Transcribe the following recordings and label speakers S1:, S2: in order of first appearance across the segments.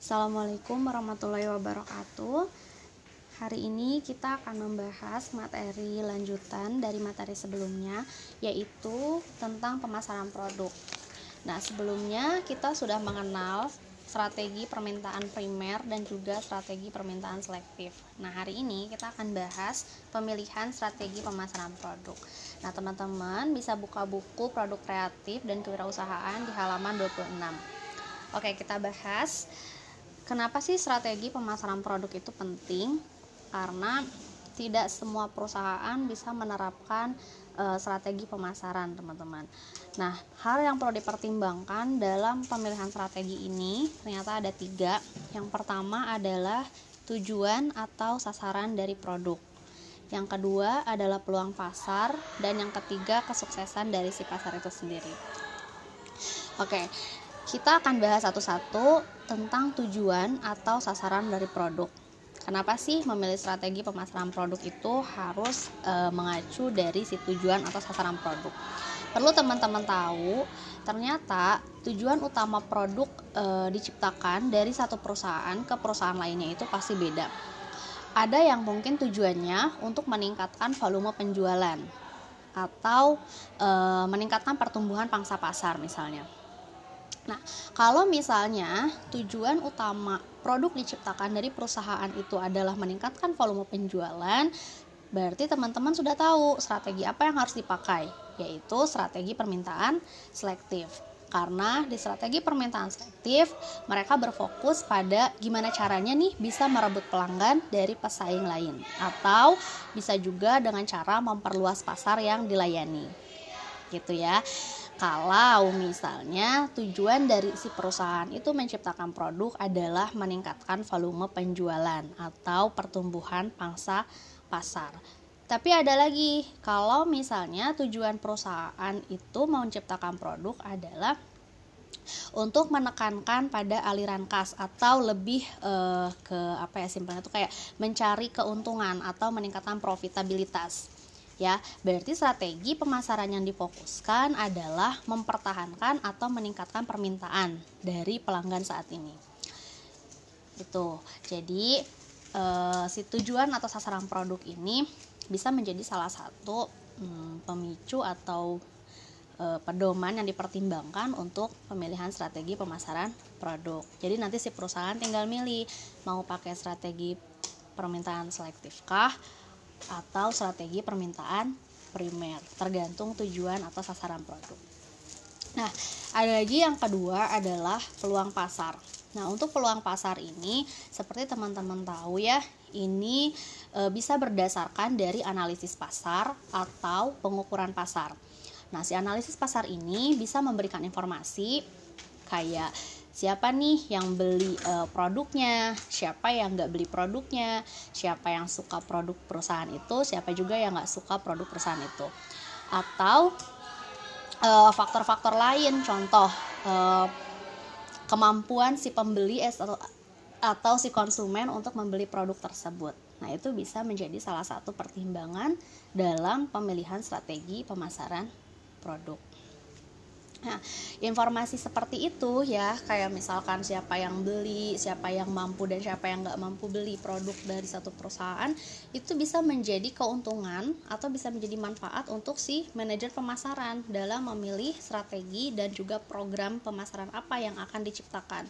S1: Assalamualaikum warahmatullahi wabarakatuh. Hari ini kita akan membahas materi lanjutan dari materi sebelumnya, yaitu tentang pemasaran produk. Nah, sebelumnya kita sudah mengenal strategi permintaan primer dan juga strategi permintaan selektif. Nah, hari ini kita akan bahas pemilihan strategi pemasaran produk. Nah, teman-teman bisa buka buku produk kreatif dan kewirausahaan di halaman 26. Oke, kita bahas kenapa sih strategi pemasaran produk itu penting? Karena tidak semua perusahaan bisa menerapkan e, strategi pemasaran, teman-teman. Nah, hal yang perlu dipertimbangkan dalam pemilihan strategi ini ternyata ada tiga. Yang pertama adalah tujuan atau sasaran dari produk. Yang kedua adalah peluang pasar dan yang ketiga kesuksesan dari si pasar itu sendiri. Oke, kita akan bahas satu-satu tentang tujuan atau sasaran dari produk. Kenapa sih memilih strategi pemasaran produk itu harus e, mengacu dari si tujuan atau sasaran produk? Perlu teman-teman tahu, ternyata tujuan utama produk e, diciptakan dari satu perusahaan ke perusahaan lainnya itu pasti beda ada yang mungkin tujuannya untuk meningkatkan volume penjualan atau e, meningkatkan pertumbuhan pangsa pasar misalnya. Nah, kalau misalnya tujuan utama produk diciptakan dari perusahaan itu adalah meningkatkan volume penjualan, berarti teman-teman sudah tahu strategi apa yang harus dipakai, yaitu strategi permintaan selektif. Karena di strategi permintaan selektif mereka berfokus pada gimana caranya nih bisa merebut pelanggan dari pesaing lain atau bisa juga dengan cara memperluas pasar yang dilayani. Gitu ya kalau misalnya tujuan dari si perusahaan itu menciptakan produk adalah meningkatkan volume penjualan atau pertumbuhan pangsa pasar. Tapi ada lagi, kalau misalnya tujuan perusahaan itu mau menciptakan produk adalah untuk menekankan pada aliran kas atau lebih uh, ke apa ya simpelnya itu kayak mencari keuntungan atau meningkatkan profitabilitas ya. Berarti strategi pemasaran yang difokuskan adalah mempertahankan atau meningkatkan permintaan dari pelanggan saat ini. Itu. Jadi uh, si tujuan atau sasaran produk ini bisa menjadi salah satu hmm, pemicu atau e, pedoman yang dipertimbangkan untuk pemilihan strategi pemasaran produk. Jadi nanti si perusahaan tinggal milih mau pakai strategi permintaan selektif kah atau strategi permintaan primer, tergantung tujuan atau sasaran produk. Nah, ada lagi yang kedua adalah peluang pasar. Nah, untuk peluang pasar ini seperti teman-teman tahu ya, ini e, bisa berdasarkan dari analisis pasar atau pengukuran pasar. Nah, si analisis pasar ini bisa memberikan informasi kayak siapa nih yang beli e, produknya, siapa yang nggak beli produknya, siapa yang suka produk perusahaan itu, siapa juga yang nggak suka produk perusahaan itu, atau eh, faktor-faktor lain, contoh e, kemampuan si pembeli atau si konsumen untuk membeli produk tersebut. Nah, itu bisa menjadi salah satu pertimbangan dalam pemilihan strategi pemasaran produk. Nah, informasi seperti itu ya, kayak misalkan siapa yang beli, siapa yang mampu dan siapa yang nggak mampu beli produk dari satu perusahaan, itu bisa menjadi keuntungan atau bisa menjadi manfaat untuk si manajer pemasaran dalam memilih strategi dan juga program pemasaran apa yang akan diciptakan.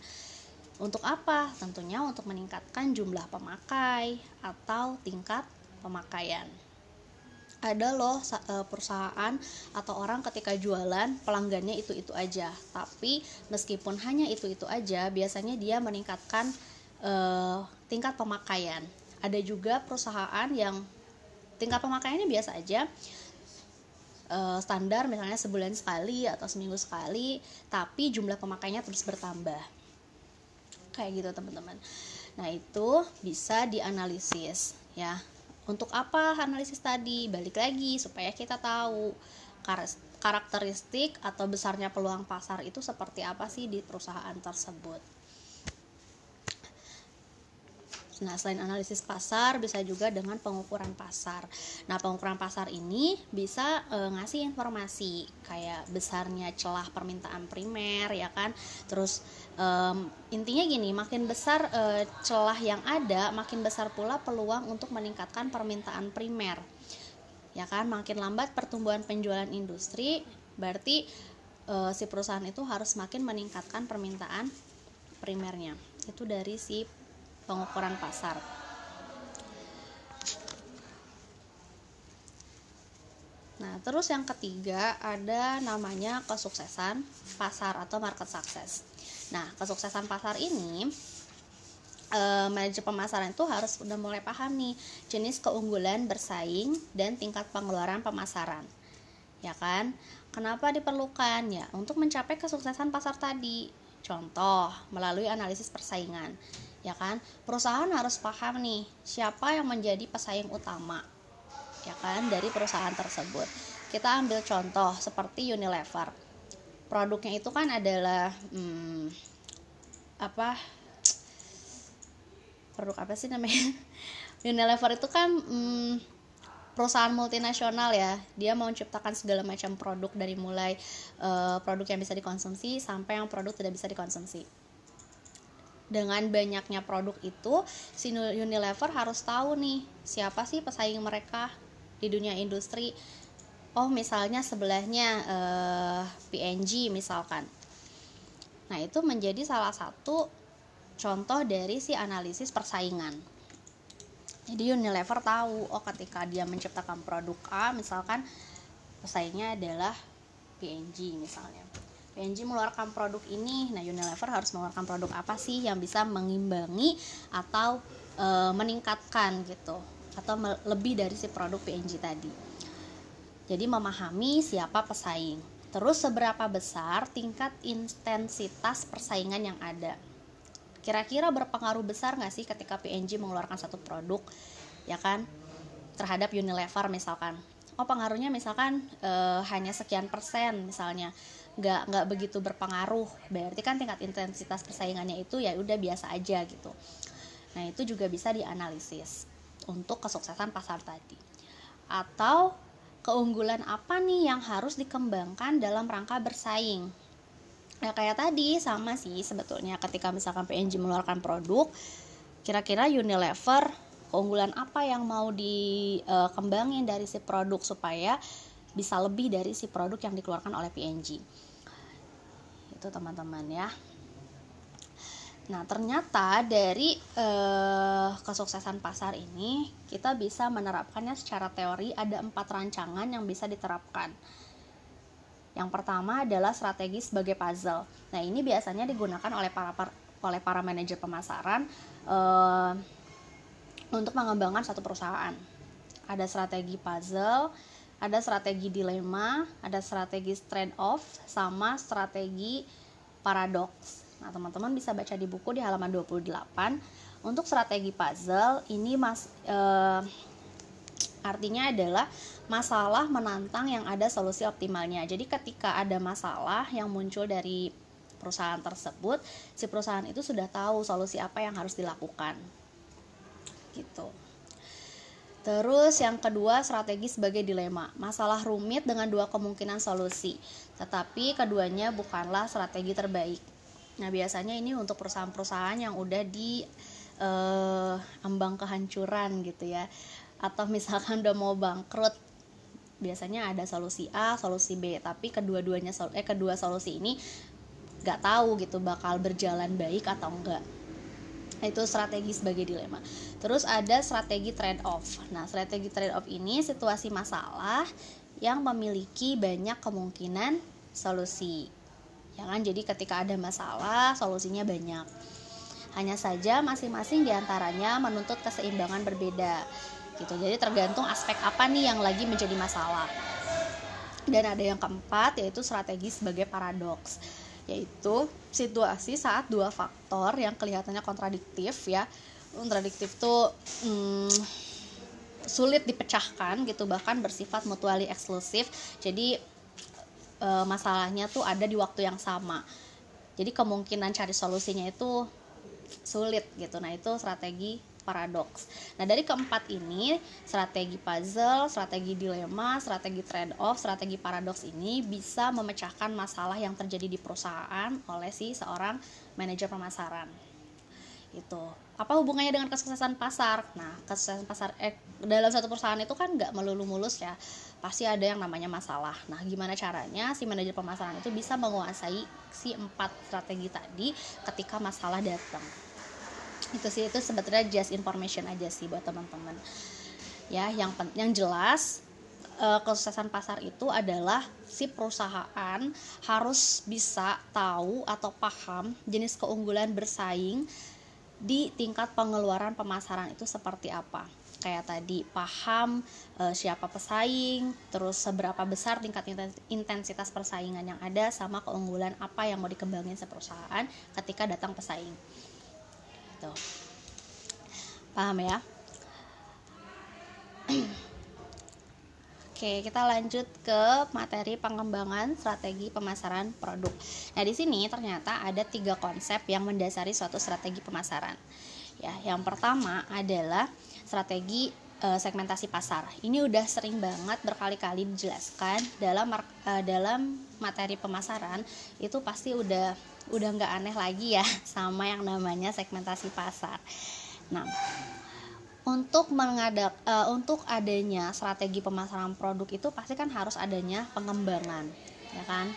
S1: Untuk apa? Tentunya untuk meningkatkan jumlah pemakai atau tingkat pemakaian. Ada loh e, perusahaan atau orang ketika jualan pelanggannya itu-itu aja, tapi meskipun hanya itu-itu aja, biasanya dia meningkatkan uh, tingkat pemakaian. Ada juga perusahaan yang tingkat pemakaiannya biasa aja, uh, standar misalnya sebulan sekali atau seminggu sekali, tapi jumlah pemakainya terus bertambah. Kayak gitu teman-teman. Nah itu bisa dianalisis ya untuk apa analisis tadi balik lagi supaya kita tahu karakteristik atau besarnya peluang pasar itu seperti apa sih di perusahaan tersebut Nah, selain analisis pasar, bisa juga dengan pengukuran pasar. Nah, pengukuran pasar ini bisa e, ngasih informasi kayak besarnya celah permintaan primer, ya kan? Terus e, intinya gini, makin besar e, celah yang ada, makin besar pula peluang untuk meningkatkan permintaan primer. Ya kan? Makin lambat pertumbuhan penjualan industri, berarti e, si perusahaan itu harus makin meningkatkan permintaan primernya. Itu dari si pengukuran pasar. Nah, terus yang ketiga ada namanya kesuksesan pasar atau market success. Nah, kesuksesan pasar ini eh, manajer pemasaran itu harus udah mulai paham nih jenis keunggulan bersaing dan tingkat pengeluaran pemasaran. Ya kan? Kenapa diperlukan? Ya, untuk mencapai kesuksesan pasar tadi. Contoh, melalui analisis persaingan ya kan perusahaan harus paham nih siapa yang menjadi pesaing utama ya kan dari perusahaan tersebut kita ambil contoh seperti Unilever produknya itu kan adalah hmm, apa produk apa sih namanya? Unilever itu kan hmm, perusahaan multinasional ya. Dia mau menciptakan segala macam produk dari mulai uh, produk yang bisa dikonsumsi sampai yang produk tidak bisa dikonsumsi. Dengan banyaknya produk itu si Unilever harus tahu nih siapa sih pesaing mereka di dunia industri oh misalnya sebelahnya eh, PNG misalkan. Nah itu menjadi salah satu contoh dari si analisis persaingan. Jadi Unilever tahu oh ketika dia menciptakan produk A misalkan pesaingnya adalah PNG misalnya. PNG mengeluarkan produk ini. Nah Unilever harus mengeluarkan produk apa sih yang bisa mengimbangi atau e, meningkatkan gitu atau lebih dari si produk PNG tadi jadi memahami siapa pesaing. Terus seberapa besar tingkat intensitas persaingan yang ada. Kira-kira berpengaruh besar nggak sih ketika PNG mengeluarkan satu produk ya kan terhadap Unilever misalkan? Oh pengaruhnya misalkan e, hanya sekian persen misalnya. Nggak nggak begitu berpengaruh. Berarti kan tingkat intensitas persaingannya itu ya udah biasa aja gitu. Nah itu juga bisa dianalisis untuk kesuksesan pasar tadi. Atau keunggulan apa nih yang harus dikembangkan dalam rangka bersaing? Ya kayak tadi sama sih sebetulnya ketika misalkan PNG mengeluarkan produk kira-kira Unilever keunggulan apa yang mau dikembangin dari si produk supaya bisa lebih dari si produk yang dikeluarkan oleh PNG itu teman-teman ya Nah, ternyata dari eh, kesuksesan pasar ini kita bisa menerapkannya secara teori ada empat rancangan yang bisa diterapkan. Yang pertama adalah strategi sebagai puzzle. Nah, ini biasanya digunakan oleh para, oleh para manajer pemasaran eh, untuk mengembangkan satu perusahaan. Ada strategi puzzle, ada strategi dilema, ada strategi trade off, sama strategi paradox. Nah, teman-teman bisa baca di buku di halaman 28. Untuk strategi puzzle ini mas eh, artinya adalah masalah menantang yang ada solusi optimalnya. Jadi ketika ada masalah yang muncul dari perusahaan tersebut, si perusahaan itu sudah tahu solusi apa yang harus dilakukan. Gitu. Terus yang kedua strategi sebagai dilema, masalah rumit dengan dua kemungkinan solusi, tetapi keduanya bukanlah strategi terbaik. Nah biasanya ini untuk perusahaan-perusahaan yang udah di uh, ambang kehancuran gitu ya, atau misalkan udah mau bangkrut, biasanya ada solusi A, solusi B, tapi kedua-duanya eh kedua solusi ini nggak tahu gitu bakal berjalan baik atau enggak itu strategi sebagai dilema. Terus ada strategi trade off. Nah, strategi trade off ini situasi masalah yang memiliki banyak kemungkinan solusi. Ya kan? Jadi ketika ada masalah, solusinya banyak. Hanya saja masing-masing di antaranya menuntut keseimbangan berbeda. Gitu. Jadi tergantung aspek apa nih yang lagi menjadi masalah. Dan ada yang keempat yaitu strategi sebagai paradoks yaitu situasi saat dua faktor yang kelihatannya kontradiktif ya kontradiktif tuh hmm, sulit dipecahkan gitu bahkan bersifat mutually eksklusif jadi e, masalahnya tuh ada di waktu yang sama jadi kemungkinan cari solusinya itu sulit gitu nah itu strategi paradoks. Nah, dari keempat ini, strategi puzzle, strategi dilema, strategi trade off, strategi paradoks ini bisa memecahkan masalah yang terjadi di perusahaan oleh si seorang manajer pemasaran. Itu. Apa hubungannya dengan kesuksesan pasar? Nah, kesuksesan pasar eh, dalam satu perusahaan itu kan nggak melulu mulus ya. Pasti ada yang namanya masalah. Nah, gimana caranya si manajer pemasaran itu bisa menguasai si empat strategi tadi ketika masalah datang? itu sih itu sebetulnya just information aja sih buat teman-teman ya yang yang jelas uh, kesuksesan pasar itu adalah si perusahaan harus bisa tahu atau paham jenis keunggulan bersaing di tingkat pengeluaran pemasaran itu seperti apa? Kayak tadi paham e, siapa pesaing terus seberapa besar tingkat intensitas persaingan yang ada sama keunggulan apa yang mau dikembangin seperusahaan ketika datang pesaing. Gitu. Paham ya Oke, kita lanjut ke materi pengembangan strategi pemasaran produk. Nah, di sini ternyata ada tiga konsep yang mendasari suatu strategi pemasaran. Ya, yang pertama adalah strategi e, segmentasi pasar. Ini udah sering banget berkali-kali dijelaskan dalam e, dalam materi pemasaran itu pasti udah udah nggak aneh lagi ya sama yang namanya segmentasi pasar. Nah, untuk mengadak uh, untuk adanya strategi pemasaran produk itu pasti kan harus adanya pengembangan, ya kan?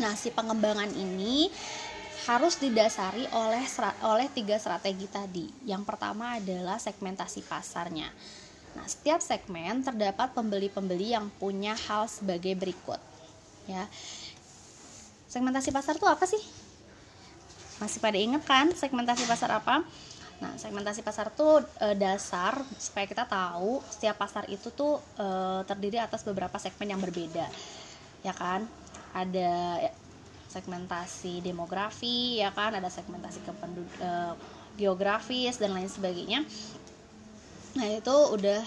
S1: Nah, si pengembangan ini harus didasari oleh oleh tiga strategi tadi. Yang pertama adalah segmentasi pasarnya. Nah, setiap segmen terdapat pembeli-pembeli yang punya hal sebagai berikut. Ya segmentasi pasar tuh apa sih masih pada inget kan segmentasi pasar apa nah segmentasi pasar tuh e, dasar supaya kita tahu setiap pasar itu tuh e, terdiri atas beberapa segmen yang berbeda ya kan ada segmentasi demografi ya kan ada segmentasi kependud e, geografis dan lain sebagainya nah itu udah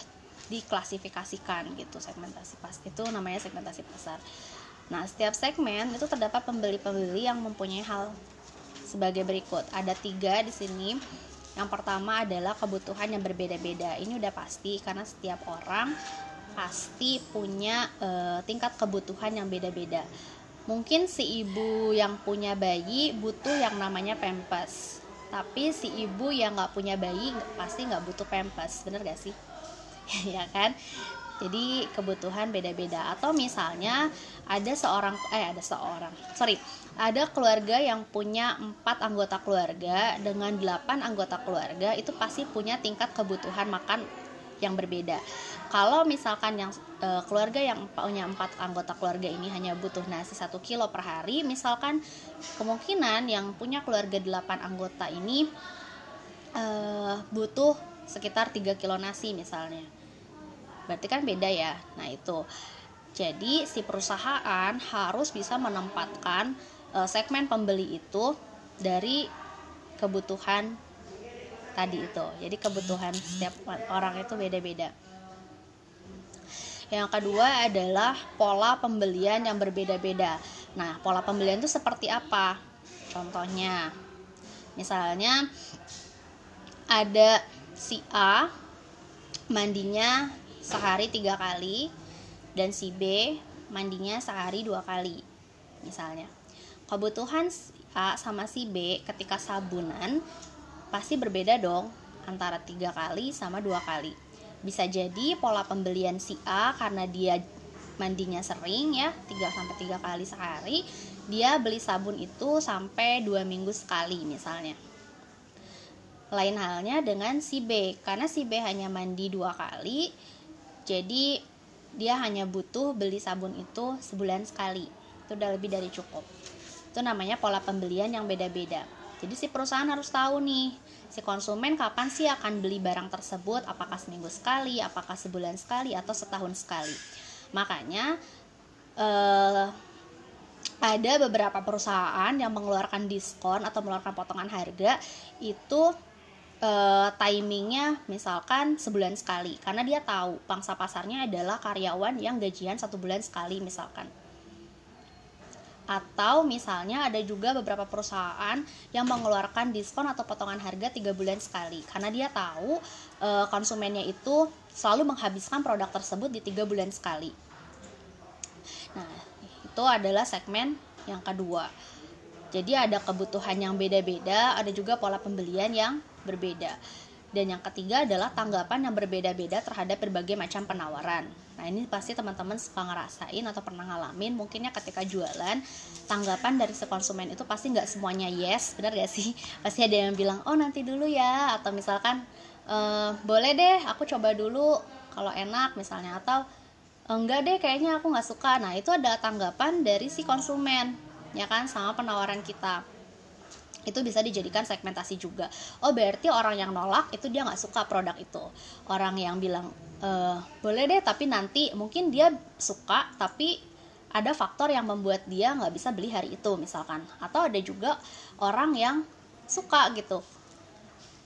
S1: diklasifikasikan gitu segmentasi pas itu namanya segmentasi pasar Nah, setiap segmen itu terdapat pembeli-pembeli yang mempunyai hal sebagai berikut. Ada tiga di sini. Yang pertama adalah kebutuhan yang berbeda-beda. Ini udah pasti karena setiap orang pasti punya e, tingkat kebutuhan yang beda-beda. Mungkin si ibu yang punya bayi butuh yang namanya pempes, tapi si ibu yang nggak punya bayi pasti nggak butuh pempes, bener gak sih? ya kan? jadi kebutuhan beda-beda atau misalnya ada seorang eh ada seorang sorry ada keluarga yang punya empat anggota keluarga dengan delapan anggota keluarga itu pasti punya tingkat kebutuhan makan yang berbeda. Kalau misalkan yang e, keluarga yang punya empat anggota keluarga ini hanya butuh nasi satu kilo per hari misalkan kemungkinan yang punya keluarga delapan anggota ini e, butuh sekitar 3 kilo nasi misalnya. Berarti kan beda ya? Nah itu. Jadi si perusahaan harus bisa menempatkan e, segmen pembeli itu dari kebutuhan tadi itu. Jadi kebutuhan setiap orang itu beda-beda. Yang kedua adalah pola pembelian yang berbeda-beda. Nah pola pembelian itu seperti apa? Contohnya misalnya ada si A mandinya sehari tiga kali dan si B mandinya sehari dua kali misalnya kebutuhan A sama si B ketika sabunan pasti berbeda dong antara tiga kali sama dua kali. Bisa jadi pola pembelian si A karena dia mandinya sering ya 3 sampai tiga kali sehari dia beli sabun itu sampai dua minggu sekali misalnya. Lain halnya dengan si B karena si B hanya mandi dua kali jadi dia hanya butuh beli sabun itu sebulan sekali. Itu udah lebih dari cukup itu namanya pola pembelian yang beda-beda. Jadi si perusahaan harus tahu nih si konsumen kapan sih akan beli barang tersebut? Apakah seminggu sekali apakah sebulan sekali atau setahun sekali? Makanya eh, ada beberapa perusahaan yang mengeluarkan diskon atau mengeluarkan potongan harga itu uh, timingnya misalkan sebulan sekali. Karena dia tahu pangsa pasarnya adalah karyawan yang gajian satu bulan sekali misalkan atau misalnya ada juga beberapa perusahaan yang mengeluarkan diskon atau potongan harga tiga bulan sekali. Karena dia tahu e, konsumennya itu selalu menghabiskan produk tersebut di tiga bulan sekali. Nah itu adalah segmen yang kedua. Jadi ada kebutuhan yang beda-beda ada juga pola pembelian yang berbeda. Dan yang ketiga adalah tanggapan yang berbeda-beda terhadap berbagai macam penawaran. Nah ini pasti teman-teman suka ngerasain atau pernah ngalamin mungkinnya ketika jualan tanggapan dari si konsumen itu pasti nggak semuanya yes, benar gak sih? Pasti ada yang bilang oh nanti dulu ya atau misalkan e, boleh deh aku coba dulu kalau enak misalnya atau enggak deh kayaknya aku nggak suka. Nah itu adalah tanggapan dari si konsumen ya kan sama penawaran kita itu bisa dijadikan segmentasi juga. Oh berarti orang yang nolak itu dia nggak suka produk itu. Orang yang bilang e, boleh deh tapi nanti mungkin dia suka tapi ada faktor yang membuat dia nggak bisa beli hari itu misalkan. Atau ada juga orang yang suka gitu.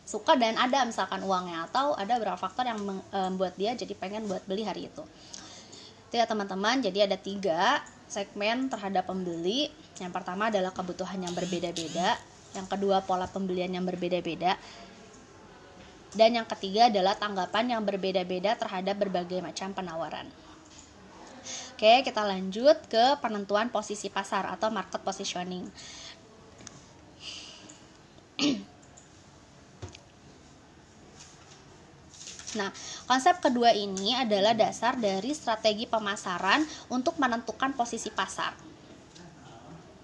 S1: Suka dan ada misalkan uangnya atau ada beberapa faktor yang membuat dia jadi pengen buat beli hari itu. Itu ya teman-teman. Jadi ada tiga segmen terhadap pembeli. Yang pertama adalah kebutuhan yang berbeda-beda yang kedua pola pembelian yang berbeda-beda, dan yang ketiga adalah tanggapan yang berbeda-beda terhadap berbagai macam penawaran. Oke, kita lanjut ke penentuan posisi pasar atau market positioning. Nah, konsep kedua ini adalah dasar dari strategi pemasaran untuk menentukan posisi pasar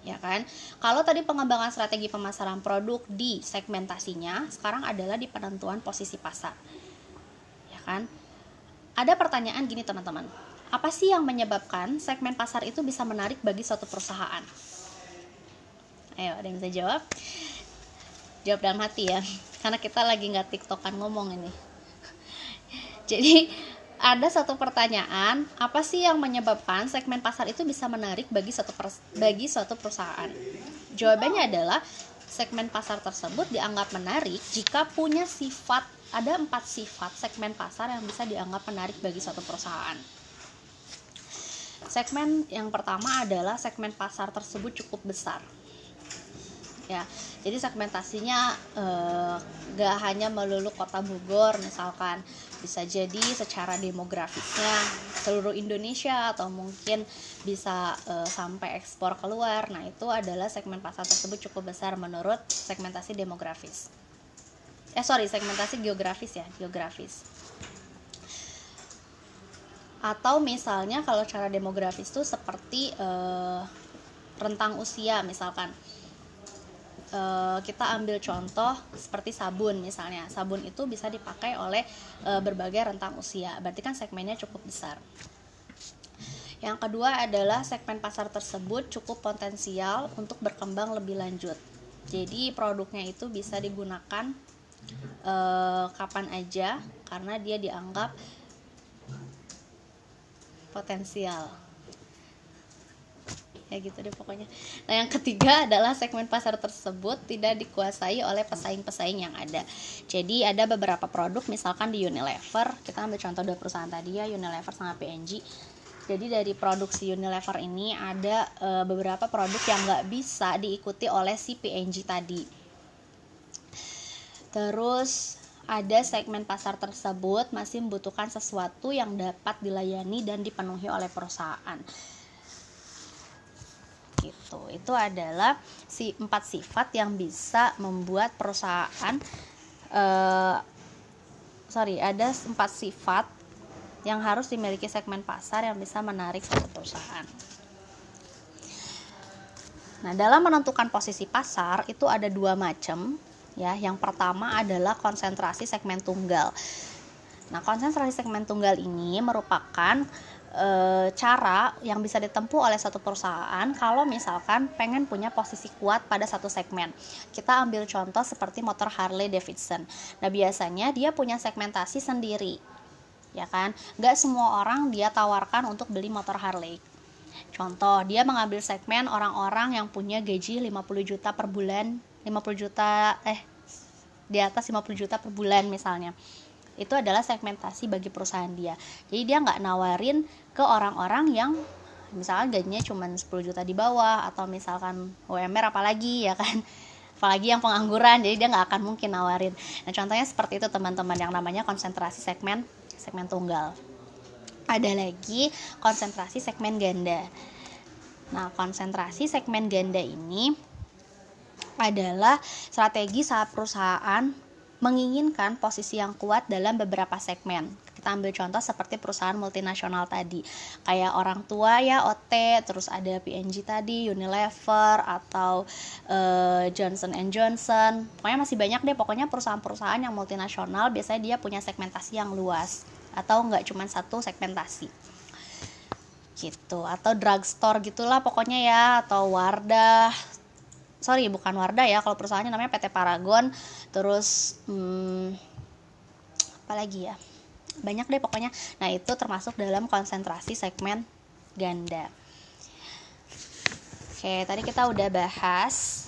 S1: ya kan? Kalau tadi pengembangan strategi pemasaran produk di segmentasinya, sekarang adalah di penentuan posisi pasar. Ya kan? Ada pertanyaan gini teman-teman. Apa sih yang menyebabkan segmen pasar itu bisa menarik bagi suatu perusahaan? Ayo, ada yang bisa jawab? Jawab dalam hati ya. Karena kita lagi nggak tiktokan ngomong ini. Jadi ada satu pertanyaan, apa sih yang menyebabkan segmen pasar itu bisa menarik bagi suatu bagi suatu perusahaan? Jawabannya adalah segmen pasar tersebut dianggap menarik jika punya sifat ada empat sifat segmen pasar yang bisa dianggap menarik bagi suatu perusahaan. Segmen yang pertama adalah segmen pasar tersebut cukup besar. Ya, jadi segmentasinya eh, gak hanya melulu kota Bogor misalkan, bisa jadi secara demografisnya seluruh Indonesia atau mungkin bisa e, sampai ekspor keluar. Nah, itu adalah segmen pasar tersebut cukup besar menurut segmentasi demografis. Eh sorry, segmentasi geografis ya, geografis. Atau misalnya kalau cara demografis itu seperti e, rentang usia misalkan uh, kita ambil contoh seperti sabun misalnya. Sabun itu bisa dipakai oleh uh, berbagai rentang usia. Berarti kan segmennya cukup besar. Yang kedua adalah segmen pasar tersebut cukup potensial untuk berkembang lebih lanjut. Jadi produknya itu bisa digunakan uh, kapan aja karena dia dianggap potensial ya gitu deh pokoknya. Nah yang ketiga adalah segmen pasar tersebut tidak dikuasai oleh pesaing-pesaing yang ada. Jadi ada beberapa produk misalkan di Unilever kita ambil contoh dua perusahaan tadi ya Unilever sama P&G jadi dari produksi Unilever ini ada e, beberapa produk yang nggak bisa diikuti oleh si P&G tadi. Terus ada segmen pasar tersebut masih membutuhkan sesuatu yang dapat dilayani dan dipenuhi oleh perusahaan itu adalah si empat sifat yang bisa membuat perusahaan uh, sorry ada empat sifat yang harus dimiliki segmen pasar yang bisa menarik suatu perusahaan. Nah, dalam menentukan posisi pasar itu ada dua macam ya. Yang pertama adalah konsentrasi segmen tunggal. Nah, konsentrasi segmen tunggal ini merupakan e, cara yang bisa ditempuh oleh satu perusahaan kalau misalkan pengen punya posisi kuat pada satu segmen. Kita ambil contoh seperti motor Harley Davidson. Nah biasanya dia punya segmentasi sendiri, ya kan? Gak semua orang dia tawarkan untuk beli motor Harley. Contoh, dia mengambil segmen orang-orang yang punya gaji 50 juta per bulan, 50 juta eh di atas 50 juta per bulan misalnya itu adalah segmentasi bagi perusahaan dia. Jadi dia nggak nawarin ke orang-orang yang misalkan gajinya cuma 10 juta di bawah atau misalkan UMR apalagi ya kan? Apalagi yang pengangguran jadi dia nggak akan mungkin nawarin. Nah contohnya seperti itu teman-teman yang namanya konsentrasi segmen segmen tunggal. Ada lagi konsentrasi segmen ganda. Nah konsentrasi segmen ganda ini adalah strategi saat perusahaan menginginkan posisi yang kuat dalam beberapa segmen. Kita ambil contoh seperti perusahaan multinasional tadi. Kayak orang tua ya OT terus ada PNG tadi Unilever atau uh, Johnson Johnson. Pokoknya masih banyak deh pokoknya perusahaan-perusahaan yang multinasional biasanya dia punya segmentasi yang luas. Atau nggak cuma satu segmentasi. Gitu. Atau drugstore gitulah pokoknya ya atau Wardah sorry bukan Wardah ya kalau perusahaannya namanya PT Paragon. Terus hmm, apa lagi ya? Banyak deh pokoknya. Nah itu termasuk dalam konsentrasi segmen ganda. Oke tadi kita udah bahas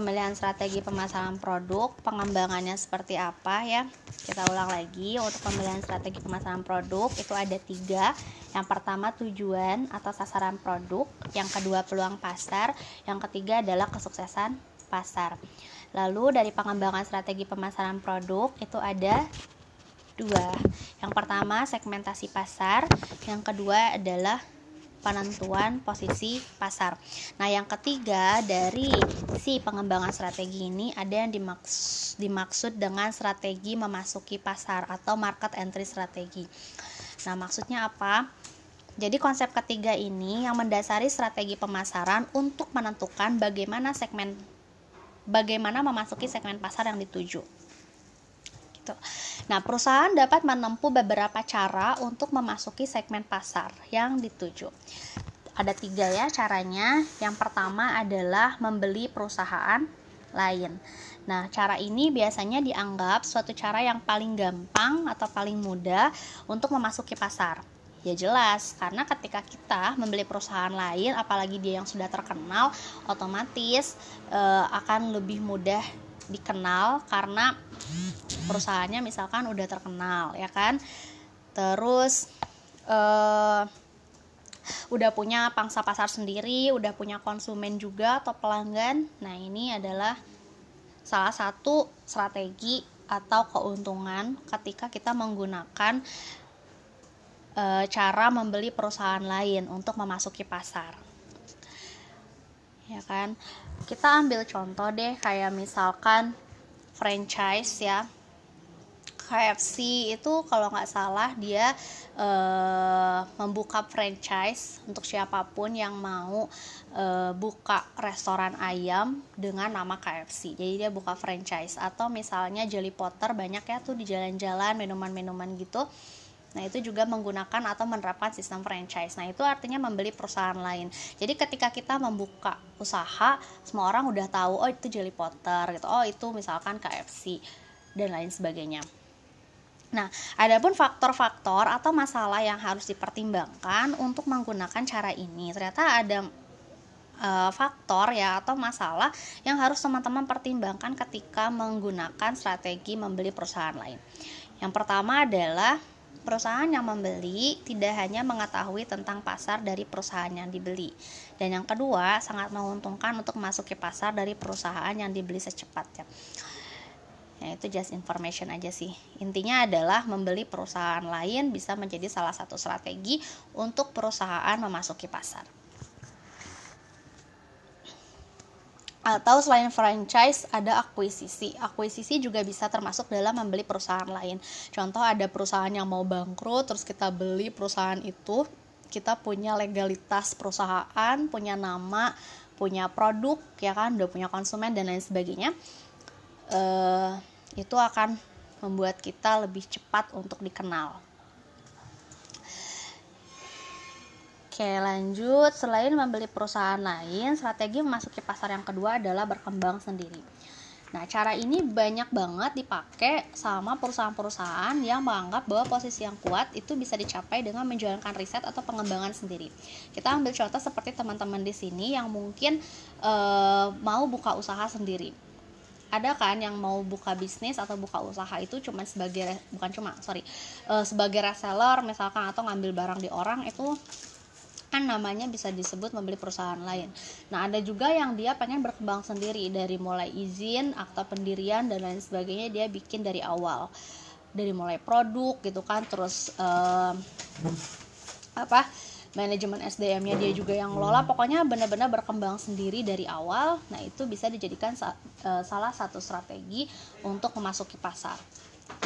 S1: pemilihan strategi pemasaran produk, pengembangannya seperti apa ya. Kita ulang lagi untuk pemilihan strategi pemasaran produk itu ada tiga. Yang pertama tujuan atau sasaran produk, yang kedua peluang pasar, yang ketiga adalah kesuksesan pasar. Lalu dari pengembangan strategi pemasaran produk itu ada dua. Yang pertama segmentasi pasar, yang kedua adalah penentuan posisi pasar. Nah, yang ketiga dari si pengembangan strategi ini ada yang dimaks dimaksud dengan strategi memasuki pasar atau market entry strategi. Nah, maksudnya apa? Jadi konsep ketiga ini yang mendasari strategi pemasaran untuk menentukan bagaimana segmen bagaimana memasuki segmen pasar yang dituju gitu. Nah, perusahaan dapat menempuh beberapa cara untuk memasuki segmen pasar yang dituju. Ada tiga ya caranya. Yang pertama adalah membeli perusahaan lain. Nah, cara ini biasanya dianggap suatu cara yang paling gampang atau paling mudah untuk memasuki pasar. Ya jelas, karena ketika kita membeli perusahaan lain, apalagi dia yang sudah terkenal, otomatis e, akan lebih mudah dikenal karena perusahaannya misalkan udah terkenal ya kan? Terus uh, udah punya pangsa pasar sendiri udah punya konsumen juga atau pelanggan. Nah ini adalah salah satu strategi atau keuntungan ketika kita menggunakan e, cara membeli perusahaan lain untuk memasuki pasar. Ya kan kita ambil contoh deh kayak misalkan franchise ya. KFC itu kalau nggak salah dia e, membuka franchise untuk siapa pun yang mau e, buka restoran ayam dengan nama KFC. Jadi dia buka franchise. Atau misalnya Jelly Potter banyak ya tuh di jalan-jalan minuman-minuman gitu Nah, itu juga menggunakan atau menerapkan sistem franchise. Nah, itu artinya membeli perusahaan lain. Jadi ketika kita membuka usaha, semua orang udah tahu, oh itu Jelly Potter gitu. Oh, itu misalkan KFC dan lain sebagainya. Nah, adapun faktor-faktor atau masalah yang harus dipertimbangkan untuk menggunakan cara ini. Ternyata ada e, faktor ya atau masalah yang harus teman-teman pertimbangkan ketika menggunakan strategi membeli perusahaan lain. Yang pertama adalah Perusahaan yang membeli tidak hanya mengetahui tentang pasar dari perusahaan yang dibeli. Dan yang kedua, sangat menguntungkan untuk masuk ke pasar dari perusahaan yang dibeli secepatnya. Ya, itu just information aja sih. Intinya adalah membeli perusahaan lain bisa menjadi salah satu strategi untuk perusahaan memasuki pasar. Atau selain franchise ada akuisisi. Akuisisi juga bisa termasuk dalam membeli perusahaan lain. Contoh ada perusahaan yang mau bangkrut terus kita beli perusahaan itu, kita punya legalitas perusahaan, punya nama, punya produk ya kan, udah punya konsumen dan lain sebagainya. Uh, itu akan membuat kita lebih cepat untuk dikenal. Oke, lanjut. Selain membeli perusahaan lain, strategi memasuki pasar yang kedua adalah berkembang sendiri. Nah, cara ini banyak banget dipakai sama perusahaan-perusahaan yang menganggap bahwa posisi yang kuat itu bisa dicapai dengan menjalankan riset atau pengembangan sendiri. Kita ambil contoh seperti teman-teman di sini yang mungkin e, mau buka usaha sendiri. ada kan yang mau buka bisnis atau buka usaha itu cuma sebagai bukan cuma sorry uh, sebagai reseller misalkan atau ngambil barang di orang itu kan namanya bisa disebut membeli perusahaan lain. Nah, ada juga yang dia pengen berkembang sendiri dari mulai izin, akta pendirian dan lain sebagainya dia bikin dari awal. Dari mulai produk gitu kan, terus uh, apa? manajemen SDM-nya dia juga yang ngelola pokoknya benar-benar berkembang sendiri dari awal nah itu bisa dijadikan sa uh, salah satu strategi untuk memasuki pasar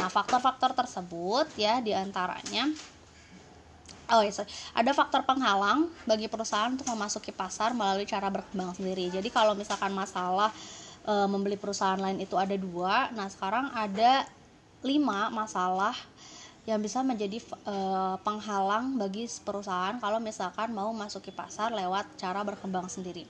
S1: nah faktor-faktor tersebut ya di antaranya Oh iya, sorry. ada faktor penghalang bagi perusahaan untuk memasuki pasar melalui cara berkembang sendiri. Jadi kalau misalkan masalah e, membeli perusahaan lain itu ada dua, nah sekarang ada lima masalah yang bisa menjadi uh, penghalang bagi perusahaan kalau misalkan mau masuki pasar lewat cara berkembang sendiri.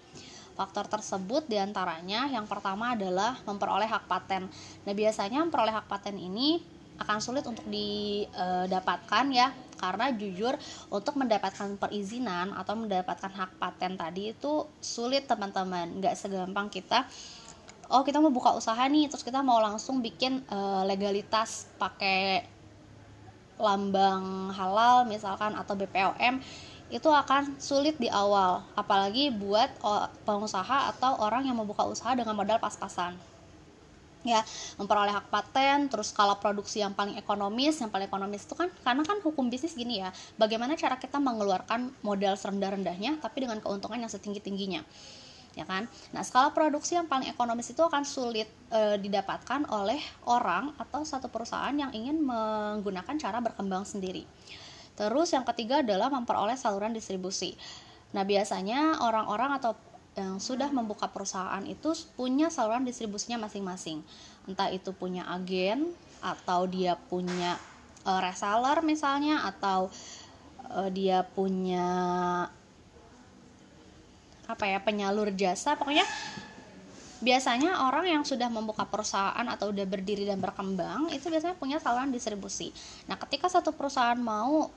S1: Faktor tersebut di antaranya yang pertama adalah memperoleh hak paten. Nah biasanya memperoleh hak paten ini akan sulit untuk didapatkan ya karena jujur untuk mendapatkan perizinan atau mendapatkan hak paten tadi itu sulit teman-teman. Nggak segampang kita oh kita mau buka usaha nih terus kita mau langsung bikin uh, legalitas pakai lambang halal misalkan atau BPOM itu akan sulit di awal. Apalagi buat pengusaha atau orang yang membuka usaha dengan modal pas-pasan ya memperoleh hak paten terus skala produksi yang paling ekonomis yang paling ekonomis itu kan karena kan hukum bisnis gini ya bagaimana cara kita mengeluarkan modal serendah-rendahnya tapi dengan keuntungan yang setinggi-tingginya ya kan? Nah skala produksi yang paling ekonomis itu akan sulit e, didapatkan oleh orang atau satu perusahaan yang ingin menggunakan cara berkembang sendiri. Terus yang ketiga adalah memperoleh saluran distribusi. Nah biasanya orang-orang atau yang sudah membuka perusahaan itu punya saluran distribusinya masing-masing entah itu punya agen atau dia punya e, reseller misalnya atau e, dia punya apa ya penyalur jasa pokoknya biasanya orang yang sudah membuka perusahaan atau udah berdiri dan berkembang itu biasanya punya saluran distribusi. Nah, ketika satu perusahaan mau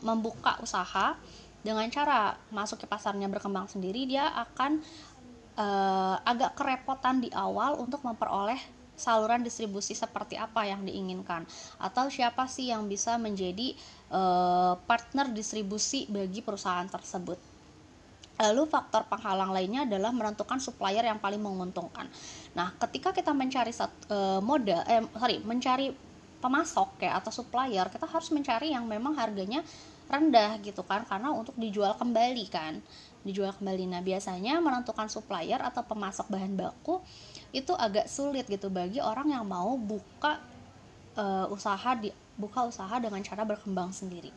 S1: membuka usaha dengan cara masuk ke pasarnya berkembang sendiri, dia akan uh, agak kerepotan di awal untuk memperoleh saluran distribusi seperti apa yang diinginkan atau siapa sih yang bisa menjadi uh, partner distribusi bagi perusahaan tersebut Lalu faktor penghalang lainnya adalah menentukan supplier yang paling menguntungkan. Nah, ketika kita mencari satu e, modal, eh sorry, mencari pemasok kayak atau supplier, kita harus mencari yang memang harganya rendah gitu kan, karena untuk dijual kembali kan, dijual kembali. Nah, biasanya menentukan supplier atau pemasok bahan baku itu agak sulit gitu bagi orang yang mau buka e, usaha di buka usaha dengan cara berkembang sendiri.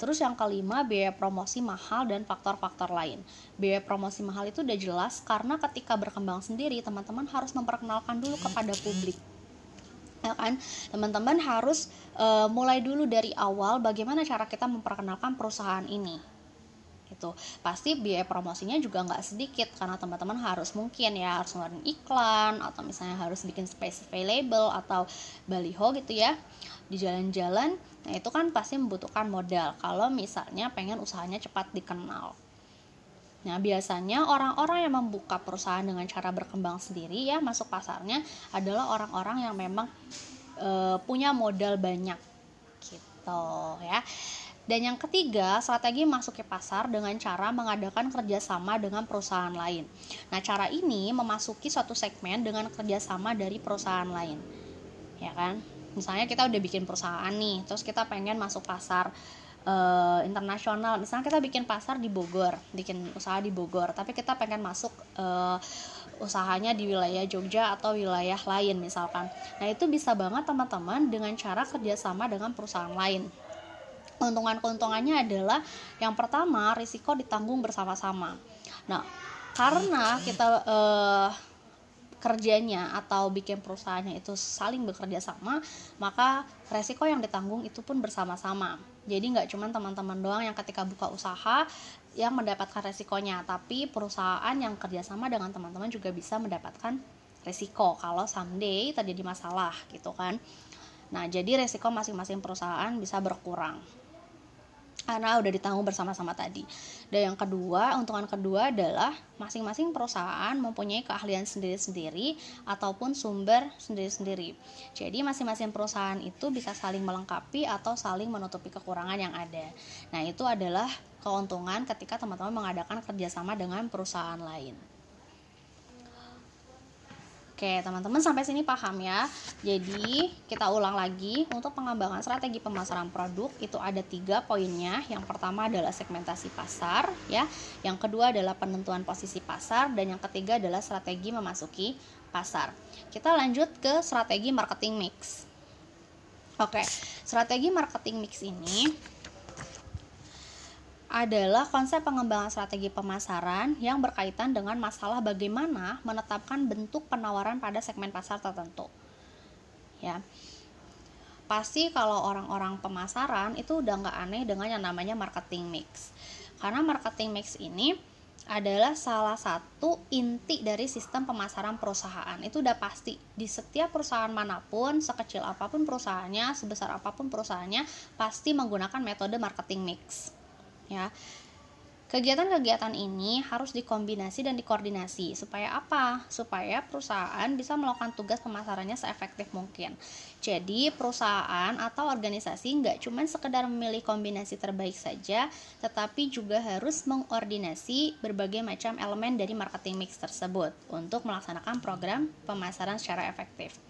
S1: Terus yang kelima, biaya promosi mahal dan faktor-faktor lain. Biaya promosi mahal itu udah jelas karena ketika berkembang sendiri, teman-teman harus memperkenalkan dulu kepada publik ya kan? Teman-teman harus uh, mulai dulu dari awal bagaimana cara kita memperkenalkan perusahaan ini. Itu pasti biaya promosinya juga nggak sedikit karena teman-teman harus mungkin ya harus ngeluarin iklan atau misalnya harus bikin specify label atau baliho gitu ya di jalan-jalan. Nah itu kan pasti membutuhkan modal. Kalau misalnya pengen usahanya cepat dikenal Nah, biasanya orang-orang yang membuka perusahaan dengan cara berkembang sendiri ya masuk pasarnya adalah orang-orang yang memang e, punya modal banyak gitu ya. Dan yang ketiga, strategi masuk ke pasar dengan cara mengadakan kerjasama dengan perusahaan lain. Nah, cara ini memasuki suatu segmen dengan kerjasama dari perusahaan lain, ya kan? misalnya kita udah bikin perusahaan nih terus kita pengen masuk pasar uh, internasional. Misalnya kita bikin pasar di Bogor bikin usaha di Bogor tapi kita pengen masuk uh, usahanya di wilayah Jogja atau wilayah lain misalkan. Nah itu bisa banget teman-teman dengan cara kerjasama dengan perusahaan lain. Keuntungan-keuntungannya adalah yang pertama risiko ditanggung bersama-sama. Nah karena kita uh, kerjanya atau bikin perusahaannya itu saling bekerja sama maka resiko yang ditanggung itu pun bersama-sama jadi nggak cuma teman-teman doang yang ketika buka usaha yang mendapatkan resikonya tapi perusahaan yang kerjasama dengan teman-teman juga bisa mendapatkan resiko kalau someday terjadi masalah gitu kan. Nah jadi resiko masing-masing perusahaan bisa berkurang karena udah ditanggung bersama-sama tadi. Dan yang kedua, untungan kedua adalah masing-masing perusahaan mempunyai keahlian sendiri-sendiri ataupun sumber sendiri-sendiri. Jadi masing-masing perusahaan itu bisa saling melengkapi atau saling menutupi kekurangan yang ada. Nah itu adalah keuntungan ketika teman-teman mengadakan kerjasama dengan perusahaan lain. Oke, teman-teman sampai sini paham ya. Jadi, kita ulang lagi untuk pengembangan strategi pemasaran produk itu ada tiga poinnya. Yang pertama adalah segmentasi pasar, ya. Yang kedua adalah penentuan posisi pasar dan yang ketiga adalah strategi memasuki pasar. Kita lanjut ke strategi marketing mix. Oke, strategi marketing mix ini adalah konsep pengembangan strategi pemasaran yang berkaitan dengan masalah bagaimana menetapkan bentuk penawaran pada segmen pasar tertentu. Ya. Pasti kalau orang-orang pemasaran itu udah nggak aneh dengan yang namanya marketing mix. Karena marketing mix ini adalah salah satu inti dari sistem pemasaran perusahaan. Itu udah pasti di setiap perusahaan mana pun, sekecil apa pun perusahaannya, sebesar apa pun perusahaannya, pasti menggunakan metode marketing mix ya. Kegiatan-kegiatan ini harus dikombinasi dan dikoordinasi supaya apa? Supaya perusahaan bisa melakukan tugas pemasarannya seefektif mungkin. Jadi perusahaan atau organisasi nggak cuma sekedar memilih kombinasi terbaik saja, tetapi juga harus mengkoordinasi berbagai macam elemen dari marketing mix tersebut untuk melaksanakan program pemasaran secara efektif.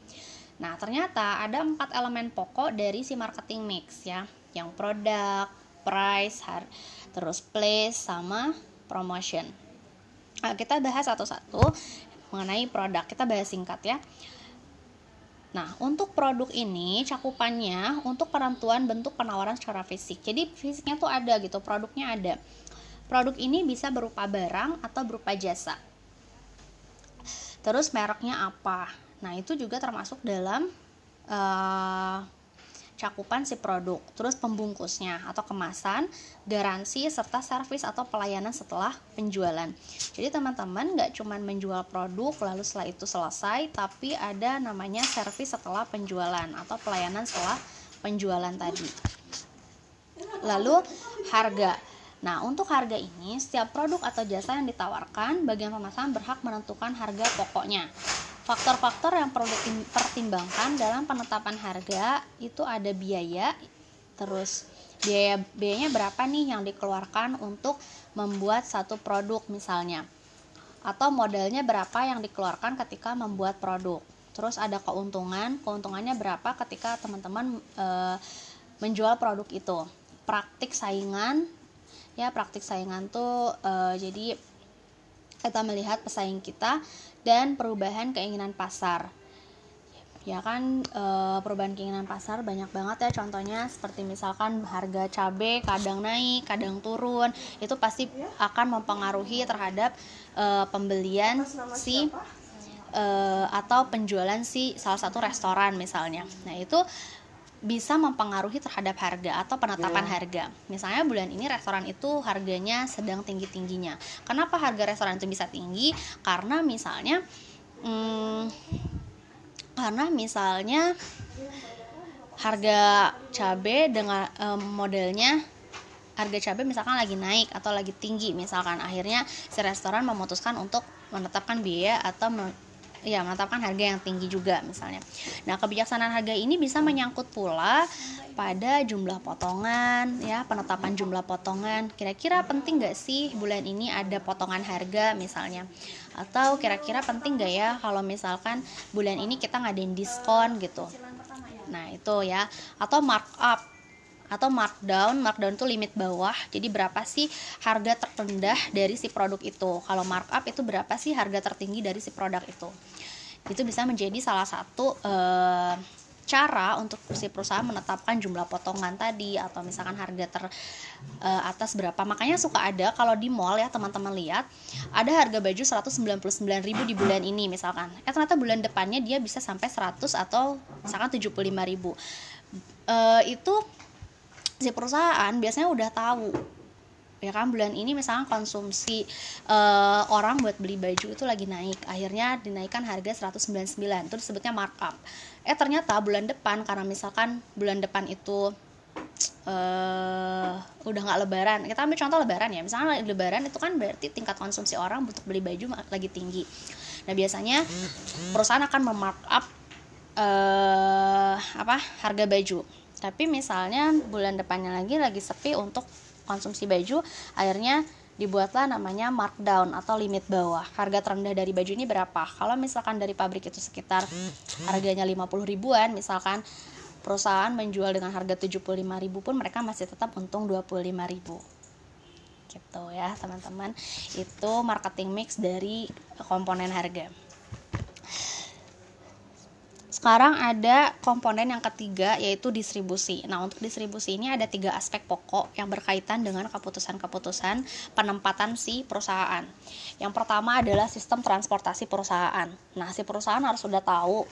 S1: Nah ternyata ada empat elemen pokok dari si marketing mix ya, yang produk, price, har terus place sama promotion. Nah, kita bahas satu-satu mengenai produk. Kita bahas singkat ya. Nah, untuk produk ini cakupannya untuk penentuan bentuk penawaran secara fisik. Jadi fisiknya tuh ada gitu, produknya ada. Produk ini bisa berupa barang atau berupa jasa. Terus mereknya apa? Nah, itu juga termasuk dalam uh, cakupan si produk, terus pembungkusnya atau kemasan, garansi serta servis atau pelayanan setelah penjualan. Jadi teman-teman nggak cuma menjual produk lalu setelah itu selesai, tapi ada namanya servis setelah penjualan atau pelayanan setelah penjualan tadi. Lalu harga. Nah, untuk harga ini, setiap produk atau jasa yang ditawarkan, bagian pemasaran berhak menentukan harga pokoknya. Faktor-faktor yang perlu dipertimbangkan dalam penetapan harga itu ada biaya, terus biaya biayanya berapa nih yang dikeluarkan untuk membuat satu produk misalnya, atau modalnya berapa yang dikeluarkan ketika membuat produk. Terus ada keuntungan, keuntungannya berapa ketika teman-teman e, menjual produk itu. Praktik saingan, ya praktik saingan tuh e, jadi kita melihat pesaing kita dan perubahan keinginan pasar. Ya kan e, perubahan keinginan pasar banyak banget ya. Contohnya seperti misalkan harga cabai kadang naik kadang turun itu pasti akan mempengaruhi terhadap e, pembelian si e, atau penjualan si salah satu restoran misalnya. Nah itu bisa mempengaruhi terhadap harga atau penetapan yeah. harga. Misalnya bulan ini restoran itu harganya sedang tinggi-tingginya. Kenapa harga restoran itu bisa tinggi? Karena misalnya hmm, karena misalnya harga cabai dengan um, modelnya harga cabai misalkan lagi naik atau lagi tinggi misalkan akhirnya si restoran memutuskan untuk menetapkan biaya atau ya menetapkan harga yang tinggi juga misalnya. Nah, kebijaksanaan harga ini bisa menyangkut pula pada jumlah potongan ya, penetapan jumlah potongan. Kira-kira penting gak sih bulan ini ada potongan harga misalnya? Atau kira-kira penting gak ya kalau misalkan bulan ini kita ngadain diskon gitu. Nah, itu ya. Atau markup atau markdown. Markdown itu limit bawah. Jadi berapa sih harga terendah dari si produk itu? Kalau markup itu berapa sih harga tertinggi dari si produk itu? Itu bisa menjadi salah satu uh, cara untuk si perusahaan menetapkan jumlah potongan tadi atau misalkan harga ter uh, atas berapa. Makanya suka ada kalau di mall ya teman-teman lihat ada harga baju 199.000 di bulan ini misalkan. Eh ternyata bulan depannya dia bisa sampai 100 atau misalkan 75.000 uh, itu si perusahaan biasanya udah tahu. Ya kan bulan ini misalnya konsumsi uh, orang buat beli baju itu lagi naik. Akhirnya dinaikkan harga 199 itu disebutnya markup. Eh ternyata bulan depan karena misalkan bulan depan itu uh, udah nggak lebaran. Kita ambil contoh lebaran ya. Misalnya lebaran itu kan berarti tingkat konsumsi orang untuk beli baju lagi tinggi. Nah biasanya perusahaan akan memarkup uh, apa harga baju tapi misalnya bulan depannya lagi lagi sepi untuk konsumsi baju akhirnya dibuatlah namanya markdown atau limit bawah. Harga terendah dari baju ini berapa? Kalau misalkan dari pabrik itu sekitar harganya 50 ribuan misalkan perusahaan menjual dengan harga 75 ribu pun mereka masih tetap untung 25 ribu. Gitu ya teman-teman. Itu marketing mix dari komponen harga sekarang ada komponen yang ketiga yaitu distribusi. Nah, untuk distribusi ini ada tiga aspek pokok yang berkaitan dengan keputusan-keputusan penempatan si perusahaan. Yang pertama adalah sistem transportasi perusahaan. Nah, si perusahaan harus sudah tahu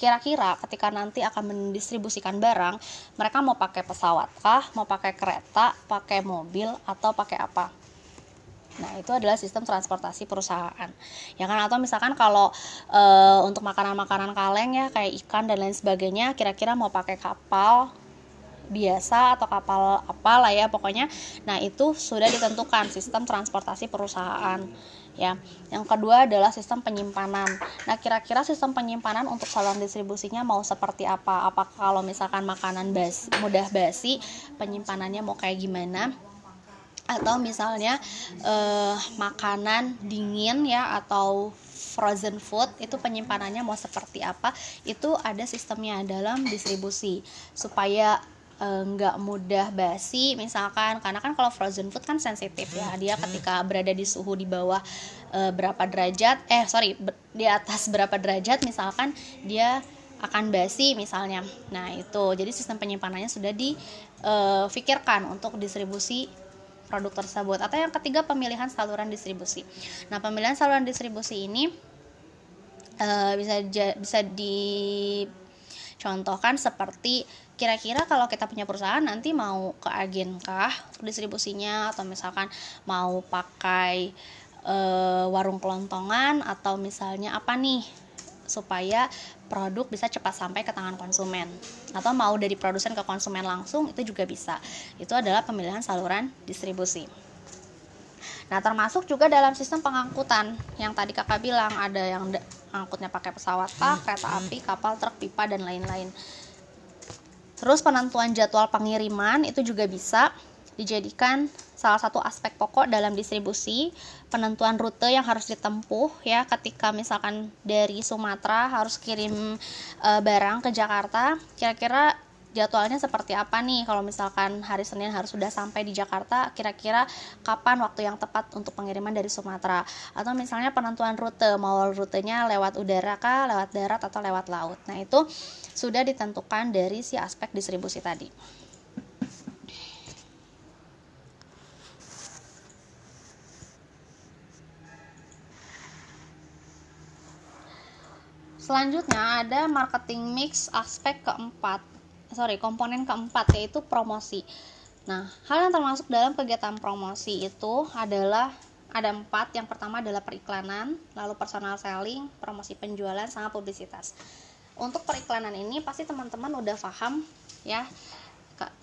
S1: kira-kira ketika nanti akan mendistribusikan barang, mereka mau pakai pesawat kah, mau pakai kereta, pakai mobil, atau pakai apa? Nah, itu adalah sistem transportasi perusahaan. Ya kan atau misalkan kalau e, untuk makanan-makanan kaleng ya kayak ikan dan lain sebagainya, kira-kira mau pakai kapal biasa atau kapal apa lah ya pokoknya. Nah, itu sudah ditentukan sistem transportasi perusahaan ya. Yang kedua adalah sistem penyimpanan. Nah, kira-kira sistem penyimpanan untuk saluran distribusinya mau seperti apa? Apakah kalau misalkan makanan bas mudah basi, penyimpanannya mau kayak gimana? Atau misalnya eh, makanan dingin ya atau frozen food itu penyimpanannya mau seperti apa itu ada sistemnya dalam distribusi. Supaya eh, nggak mudah basi misalkan karena kan kalau frozen food kan sensitif ya dia ketika berada di suhu di bawah e, berapa derajat eh sorry di atas berapa derajat misalkan dia akan basi misalnya. Nah itu. Jadi sistem penyimpanannya sudah difikirkan untuk distribusi produk tersebut. Atau yang ketiga pemilihan saluran distribusi. Nah pemilihan saluran distribusi ini uh, bisa bisa dicontohkan seperti kira-kira kalau kita punya perusahaan nanti mau ke agen kah distribusinya? Atau misalkan mau pakai uh, warung kelontongan? Atau misalnya apa nih supaya produk bisa cepat sampai ke tangan konsumen. Atau mau dari produsen ke konsumen langsung itu juga bisa. Itu adalah pemilihan saluran distribusi. Nah termasuk juga dalam sistem pengangkutan. Yang tadi kakak bilang ada yang angkutnya pakai pesawat kah kereta api kapal truk pipa dan lain-lain. Terus penentuan jadwal pengiriman itu juga bisa dijadikan salah satu aspek pokok dalam distribusi penentuan rute yang harus ditempuh ya. Ketika misalkan dari Sumatera harus kirim e, barang ke Jakarta kira-kira jadwalnya seperti apa nih? Kalau misalkan hari Senin harus sudah sampai di Jakarta kira-kira kapan waktu yang tepat untuk pengiriman dari Sumatera? Atau misalnya penentuan rute mau rutenya lewat udara kah lewat darat atau lewat laut? Nah itu sudah ditentukan dari si aspek distribusi tadi Selanjutnya ada marketing mix aspek keempat, sorry komponen keempat yaitu promosi. Nah, hal yang termasuk dalam kegiatan promosi itu adalah ada empat. Yang pertama adalah periklanan, lalu personal selling, promosi penjualan, sama publisitas. Untuk periklanan ini pasti teman-teman udah paham ya,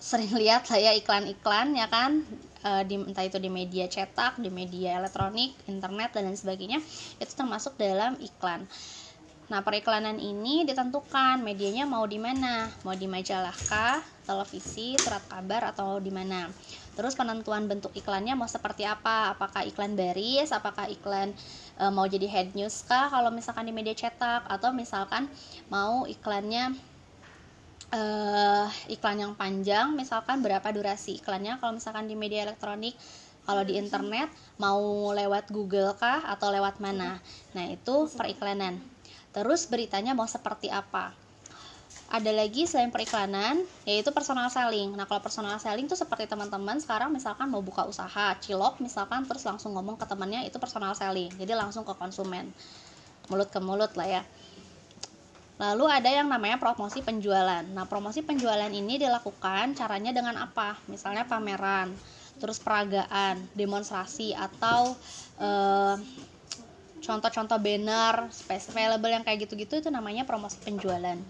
S1: sering lihat saya iklan-iklan ya kan, e, di, entah itu di media cetak, di media elektronik, internet dan lain sebagainya, itu termasuk dalam iklan. Nah, periklanan ini ditentukan medianya mau di mana, mau di majalah kah, televisi, surat kabar atau di mana. Terus penentuan bentuk iklannya mau seperti apa? Apakah iklan baris, apakah iklan e, mau jadi head news kah kalau misalkan di media cetak atau misalkan mau iklannya e, iklan yang panjang, misalkan berapa durasi iklannya kalau misalkan di media elektronik kalau di internet mau lewat Google kah atau lewat mana? Nah, itu periklanan. Terus beritanya mau seperti apa? Ada lagi selain periklanan, yaitu personal selling. Nah, kalau personal selling itu seperti teman-teman sekarang misalkan mau buka usaha cilok misalkan terus langsung ngomong ke temannya itu personal selling. Jadi langsung ke konsumen. Mulut ke mulut lah ya. Lalu ada yang namanya promosi penjualan. Nah, promosi penjualan ini dilakukan caranya dengan apa? Misalnya pameran, terus peragaan, demonstrasi atau eh, contoh-contoh banner space available yang kayak gitu-gitu itu namanya promosi penjualan.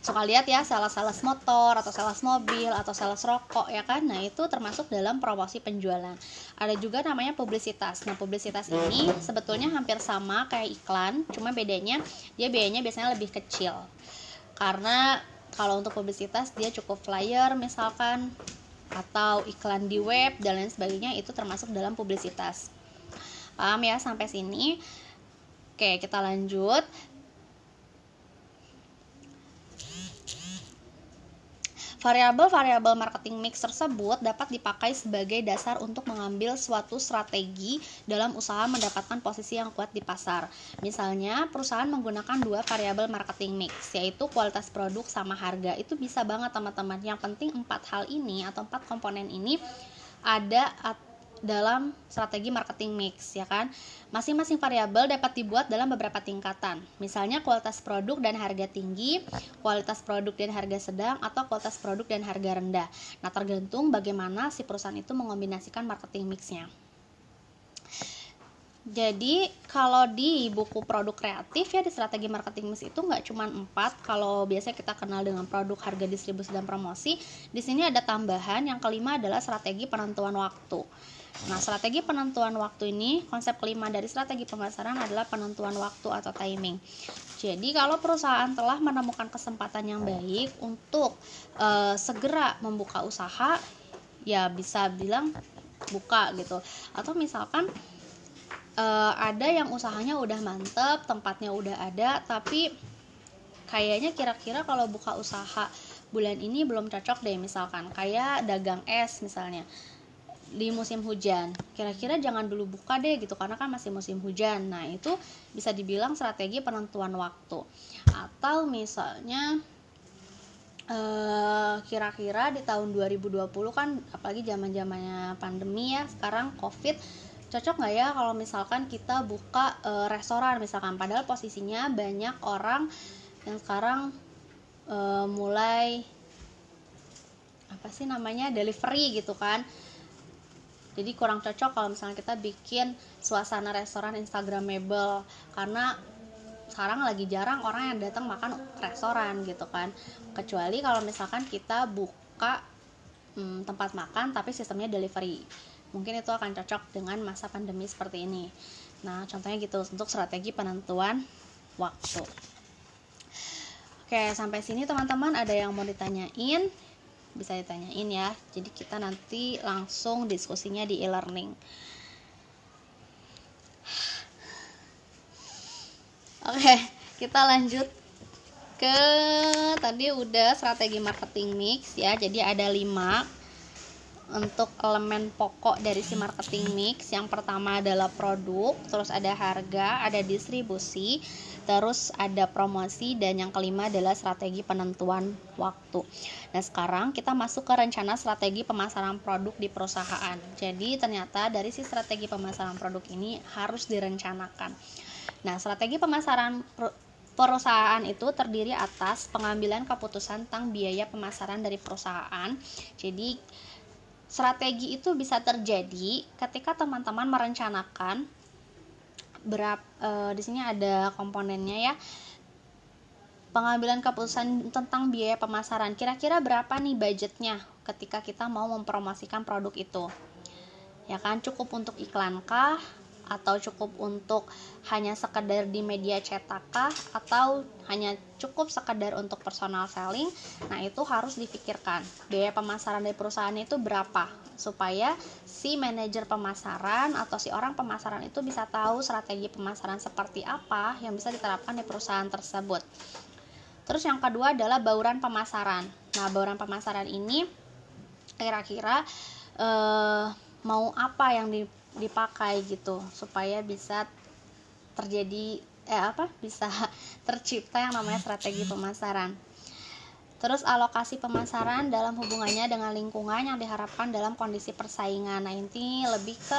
S1: Suka lihat ya sales-sales motor atau sales mobil atau sales rokok ya kan? Nah itu termasuk dalam promosi penjualan. Ada juga namanya publisitas. Nah publisitas ini sebetulnya hampir sama kayak iklan cuma bedanya dia biayanya biasanya lebih kecil. Karena kalau untuk publisitas dia cukup flyer misalkan atau iklan di web dan lain sebagainya itu termasuk dalam publisitas paham ya sampai sini oke kita lanjut Variabel-variabel marketing mix tersebut dapat dipakai sebagai dasar untuk mengambil suatu strategi dalam usaha mendapatkan posisi yang kuat di pasar. Misalnya, perusahaan menggunakan dua variabel marketing mix, yaitu kualitas produk sama harga. Itu bisa banget teman-teman. Yang penting empat hal ini atau empat komponen ini ada dalam strategi marketing mix ya kan. Masing-masing variabel dapat dibuat dalam beberapa tingkatan. Misalnya kualitas produk dan harga tinggi, kualitas produk dan harga sedang atau kualitas produk dan harga rendah. Nah, tergantung bagaimana si perusahaan itu mengombinasikan marketing mixnya. Jadi kalau di buku produk kreatif ya di strategi marketing mix itu nggak cuma empat. Kalau biasanya kita kenal dengan produk harga distribusi dan promosi, di sini ada tambahan yang kelima adalah strategi penentuan waktu. Nah, strategi penentuan waktu ini, konsep kelima dari strategi pemasaran adalah penentuan waktu atau timing. Jadi, kalau perusahaan telah menemukan kesempatan yang baik untuk e, segera membuka usaha, ya bisa bilang buka gitu. Atau misalkan e, ada yang usahanya udah mantep, tempatnya udah ada, tapi kayaknya kira-kira kalau buka usaha bulan ini belum cocok deh misalkan kayak dagang es misalnya di musim hujan. Kira-kira jangan dulu buka deh gitu karena kan masih musim hujan. Nah itu bisa dibilang strategi penentuan waktu. Atau misalnya eh, kira-kira di tahun 2020 kan apalagi zaman zamannya pandemi ya sekarang covid cocok nggak ya kalau misalkan kita buka e, restoran misalkan? Padahal posisinya banyak orang yang sekarang e, mulai apa sih namanya delivery gitu kan jadi kurang cocok kalau misalnya kita bikin suasana restoran instagramable. Karena sekarang lagi jarang orang yang datang makan restoran gitu kan. Kecuali kalau misalkan kita buka hmm, tempat makan tapi sistemnya delivery. Mungkin itu akan cocok dengan masa pandemi seperti ini. Nah contohnya gitu untuk strategi penentuan waktu. Oke sampai sini teman-teman. Ada yang mau ditanyain bisa ditanyain ya. Jadi kita nanti langsung diskusinya di e-learning. Oke kita lanjut ke tadi udah strategi marketing mix ya. Jadi ada lima untuk elemen pokok dari si marketing mix. Yang pertama adalah produk terus ada harga ada distribusi terus ada promosi dan yang kelima adalah strategi penentuan waktu. Nah sekarang kita masuk ke rencana strategi pemasaran produk di perusahaan. Jadi ternyata dari si strategi pemasaran produk ini harus direncanakan. Nah strategi pemasaran perusahaan itu terdiri atas pengambilan keputusan tentang biaya pemasaran dari perusahaan. Jadi Strategi itu bisa terjadi ketika teman-teman merencanakan berapa e, di sini ada komponennya ya. Pengambilan keputusan tentang biaya pemasaran. Kira-kira berapa nih budgetnya ketika kita mau mempromosikan produk itu? Ya kan cukup untuk iklan kah atau cukup untuk hanya sekedar di media cetak atau hanya cukup sekedar untuk personal selling nah itu harus difikirkan biaya pemasaran dari perusahaan itu berapa? Supaya si manajer pemasaran atau si orang pemasaran itu bisa tahu strategi pemasaran seperti apa yang bisa diterapkan di perusahaan tersebut. Terus yang kedua adalah bauran pemasaran. Nah bauran pemasaran ini kira-kira eh, mau apa yang di dipakai gitu supaya bisa terjadi eh apa bisa tercipta yang namanya strategi pemasaran. Terus alokasi pemasaran dalam hubungannya dengan lingkungan yang diharapkan dalam kondisi persaingan. Nah, ini lebih ke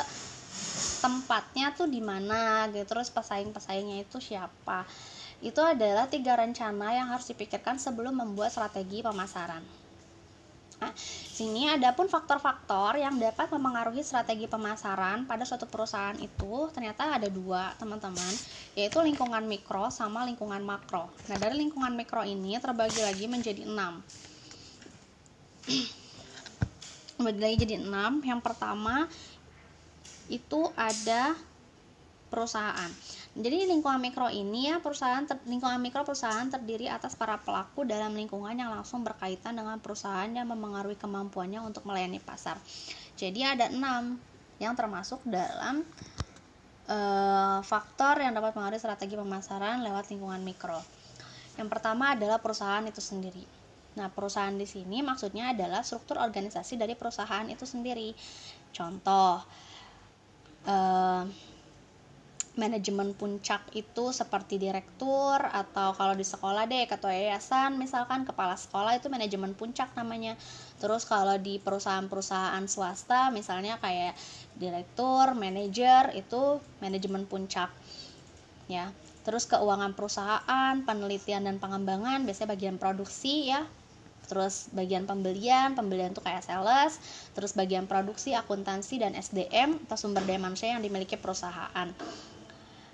S1: tempatnya tuh di mana gitu. Terus pesaing-pesaingnya itu siapa. Itu adalah tiga rencana yang harus dipikirkan sebelum membuat strategi pemasaran. Sini ada pun faktor-faktor yang dapat mempengaruhi strategi pemasaran pada suatu perusahaan itu ternyata ada dua teman-teman yaitu lingkungan mikro sama lingkungan makro. Nah dari lingkungan mikro ini terbagi lagi menjadi enam. terbagi lagi jadi enam. Yang pertama itu ada perusahaan. Jadi lingkungan mikro ini ya perusahaan ter, lingkungan mikro perusahaan terdiri atas para pelaku dalam lingkungan yang langsung berkaitan dengan perusahaan yang memengaruhi kemampuannya untuk melayani pasar. Jadi ada enam yang termasuk dalam uh, faktor yang dapat mengaruhi strategi pemasaran lewat lingkungan mikro. Yang pertama adalah perusahaan itu sendiri. Nah, perusahaan di sini maksudnya adalah struktur organisasi dari perusahaan itu sendiri. Contoh, uh, manajemen puncak itu seperti direktur atau kalau di sekolah deh ketua yayasan misalkan kepala sekolah itu manajemen puncak namanya. Terus kalau di perusahaan-perusahaan swasta misalnya kayak direktur manajer itu manajemen puncak ya. Terus keuangan perusahaan penelitian dan pengembangan biasanya bagian produksi ya. Terus bagian pembelian pembelian itu kayak sales. Terus bagian produksi akuntansi dan SDM atau sumber daya manusia yang dimiliki perusahaan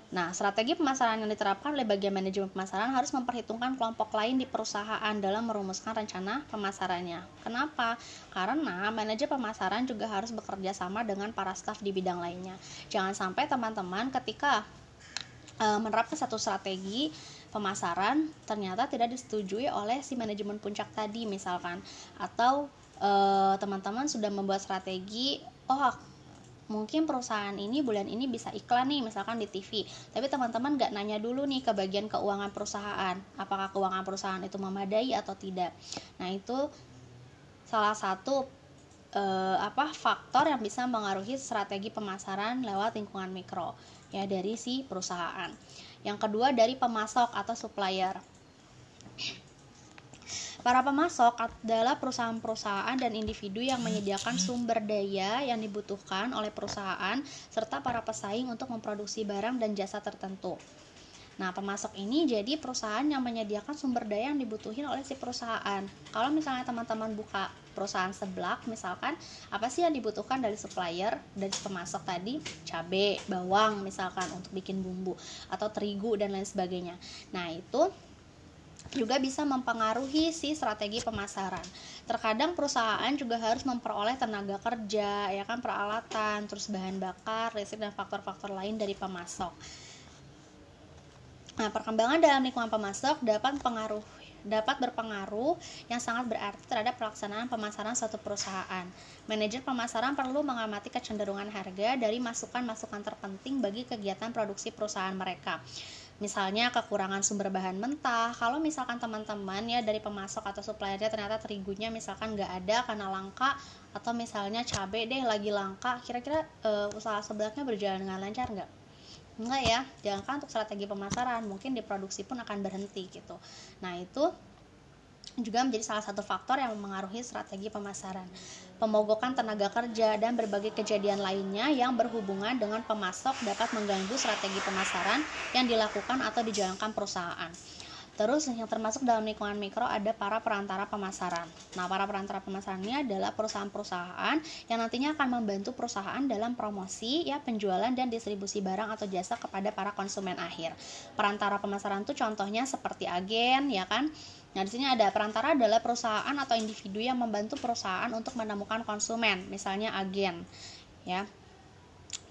S1: Nah, strategi pemasaran yang diterapkan oleh bagian manajemen pemasaran harus memperhitungkan kelompok lain di perusahaan dalam merumuskan rencana pemasarannya. Kenapa? Karena manajer pemasaran juga harus bekerja sama dengan para staf di bidang lainnya. Jangan sampai teman-teman ketika e, menerapkan satu strategi pemasaran ternyata tidak disetujui oleh si manajemen puncak tadi misalkan atau eh, teman-teman sudah membuat strategi oh mungkin perusahaan ini bulan ini bisa iklan nih misalkan di TV tapi teman-teman nggak nanya dulu nih ke bagian keuangan perusahaan. Apakah keuangan perusahaan itu memadai atau tidak. Nah itu salah satu eh, apa faktor yang bisa mengaruhi strategi pemasaran lewat lingkungan mikro ya dari si perusahaan. Yang kedua dari pemasok atau supplier Para pemasok adalah perusahaan-perusahaan dan individu yang menyediakan sumber daya yang dibutuhkan oleh perusahaan serta para pesaing untuk memproduksi barang dan jasa tertentu. Nah, pemasok ini jadi perusahaan yang menyediakan sumber daya yang dibutuhin oleh si perusahaan. Kalau misalnya teman-teman buka perusahaan seblak, misalkan apa sih yang dibutuhkan dari supplier, dari pemasok tadi? Cabai, bawang misalkan untuk bikin bumbu atau terigu dan lain sebagainya. Nah, itu juga bisa mempengaruhi si strategi pemasaran. Terkadang perusahaan juga harus memperoleh tenaga kerja, ya kan peralatan, terus bahan bakar, listrik dan faktor-faktor lain dari pemasok. Nah, perkembangan dalam lingkungan pemasok dapat pengaruh dapat berpengaruh yang sangat berarti terhadap pelaksanaan pemasaran suatu perusahaan. Manajer pemasaran perlu mengamati kecenderungan harga dari masukan-masukan terpenting bagi kegiatan produksi perusahaan mereka misalnya kekurangan sumber bahan mentah. Kalau misalkan teman-teman ya dari pemasok atau suppliernya ternyata terigunya misalkan nggak ada karena langka atau misalnya cabai deh lagi langka kira-kira uh, usaha sebelaknya berjalan dengan lancar nggak? Enggak ya. Jangan kan untuk strategi pemasaran mungkin di produksi pun akan berhenti gitu. Nah itu juga menjadi salah satu faktor yang mempengaruhi strategi pemasaran. Pemogokan tenaga kerja dan berbagai kejadian lainnya yang berhubungan dengan pemasok dapat mengganggu strategi pemasaran yang dilakukan atau dijalankan perusahaan. Terus yang termasuk dalam lingkungan mikro ada para perantara pemasaran. Nah, para perantara pemasaran ini adalah perusahaan-perusahaan yang nantinya akan membantu perusahaan dalam promosi, ya penjualan dan distribusi barang atau jasa kepada para konsumen akhir. Perantara pemasaran itu contohnya seperti agen, ya kan? Nah, di sini ada perantara adalah perusahaan atau individu yang membantu perusahaan untuk menemukan konsumen, misalnya agen, ya.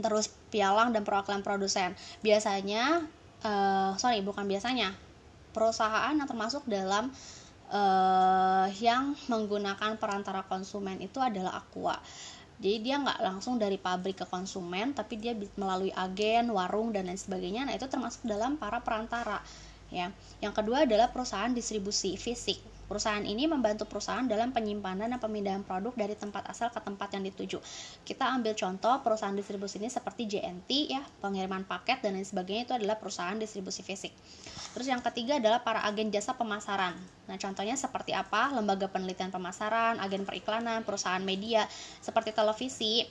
S1: Terus pialang dan perwakilan produsen. Biasanya, uh, sorry, bukan biasanya, perusahaan yang termasuk dalam uh, yang menggunakan perantara konsumen itu adalah Aqua. Jadi dia nggak langsung dari pabrik ke konsumen, tapi dia melalui agen, warung dan lain sebagainya. Nah itu termasuk dalam para perantara. Ya, yang kedua adalah perusahaan distribusi fisik. Perusahaan ini membantu perusahaan dalam penyimpanan dan pemindahan produk dari tempat asal ke tempat yang dituju. Kita ambil contoh perusahaan distribusi ini seperti JNT ya, pengiriman paket dan lain sebagainya itu adalah perusahaan distribusi fisik. Terus yang ketiga adalah para agen jasa pemasaran. Nah, contohnya seperti apa? Lembaga penelitian pemasaran, agen periklanan, perusahaan media seperti televisi,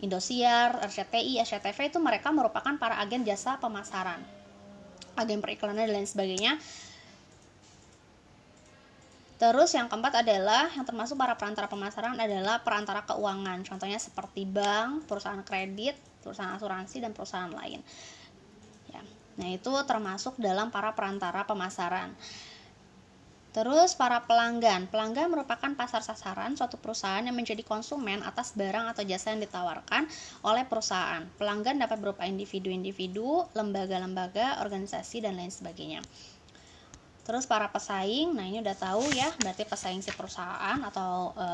S1: Indosiar, RCTI, SCTV itu mereka merupakan para agen jasa pemasaran agen periklanan dan lain sebagainya Terus yang keempat adalah yang termasuk para perantara pemasaran adalah perantara keuangan. Contohnya seperti bank, perusahaan kredit, perusahaan asuransi dan perusahaan lain. Ya. Nah, itu termasuk dalam para perantara pemasaran. Terus para pelanggan. Pelanggan merupakan pasar sasaran suatu perusahaan yang menjadi konsumen atas barang atau jasa yang ditawarkan oleh perusahaan. Pelanggan dapat berupa individu-individu, lembaga-lembaga, organisasi dan lain sebagainya. Terus para pesaing, nah ini udah tahu ya, berarti pesaing si perusahaan atau e,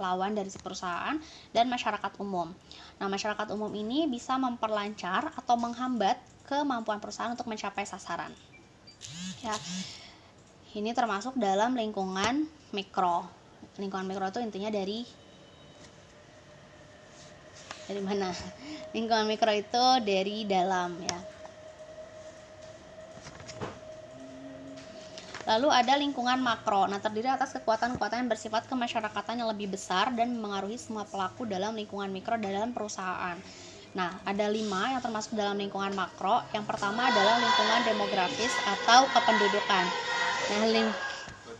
S1: lawan dari si perusahaan dan masyarakat umum. Nah, masyarakat umum ini bisa memperlancar atau menghambat kemampuan perusahaan untuk mencapai sasaran. Ya. Ini termasuk dalam lingkungan mikro. Lingkungan mikro itu intinya dari dari mana? Lingkungan mikro itu dari dalam ya Lalu ada lingkungan makro. Nah, terdiri atas kekuatan-kekuatan yang bersifat kemasyarakatan yang lebih besar dan mengaruhi semua pelaku dalam lingkungan mikro dalam perusahaan. Nah, ada lima yang termasuk dalam lingkungan makro. Yang pertama adalah lingkungan demografis atau kependudukan. Nah, ling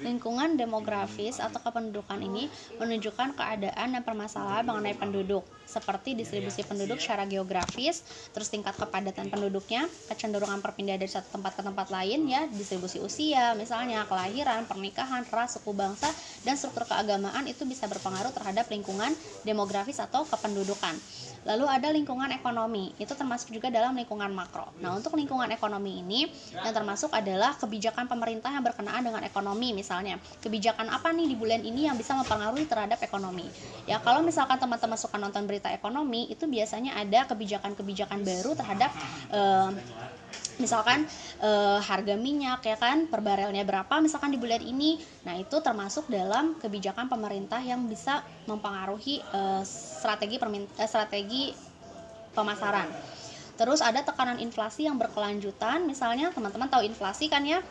S1: Lingkungan demografis atau kependudukan ini menunjukkan keadaan dan permasalahan mengenai penduduk, seperti distribusi penduduk secara geografis, terus tingkat kepadatan penduduknya, kecenderungan perpindahan dari satu tempat ke tempat lain, ya, distribusi usia, misalnya kelahiran, pernikahan, ras, suku bangsa, dan struktur keagamaan itu bisa berpengaruh terhadap lingkungan demografis atau kependudukan. Lalu ada lingkungan ekonomi, itu termasuk juga dalam lingkungan makro. Nah, untuk lingkungan ekonomi ini yang termasuk adalah kebijakan pemerintah yang berkenaan dengan ekonomi misalnya. Kebijakan apa nih di bulan ini yang bisa mempengaruhi terhadap ekonomi? Ya, kalau misalkan teman-teman suka nonton berita ekonomi, itu biasanya ada kebijakan-kebijakan baru terhadap eh, misalkan e, harga minyak ya kan per barelnya berapa misalkan di bulan ini. Nah itu termasuk dalam kebijakan pemerintah yang bisa mempengaruhi e, strategi e, strategi pemasaran. Terus ada tekanan inflasi yang berkelanjutan. Misalnya teman-teman tahu inflasi kan ya?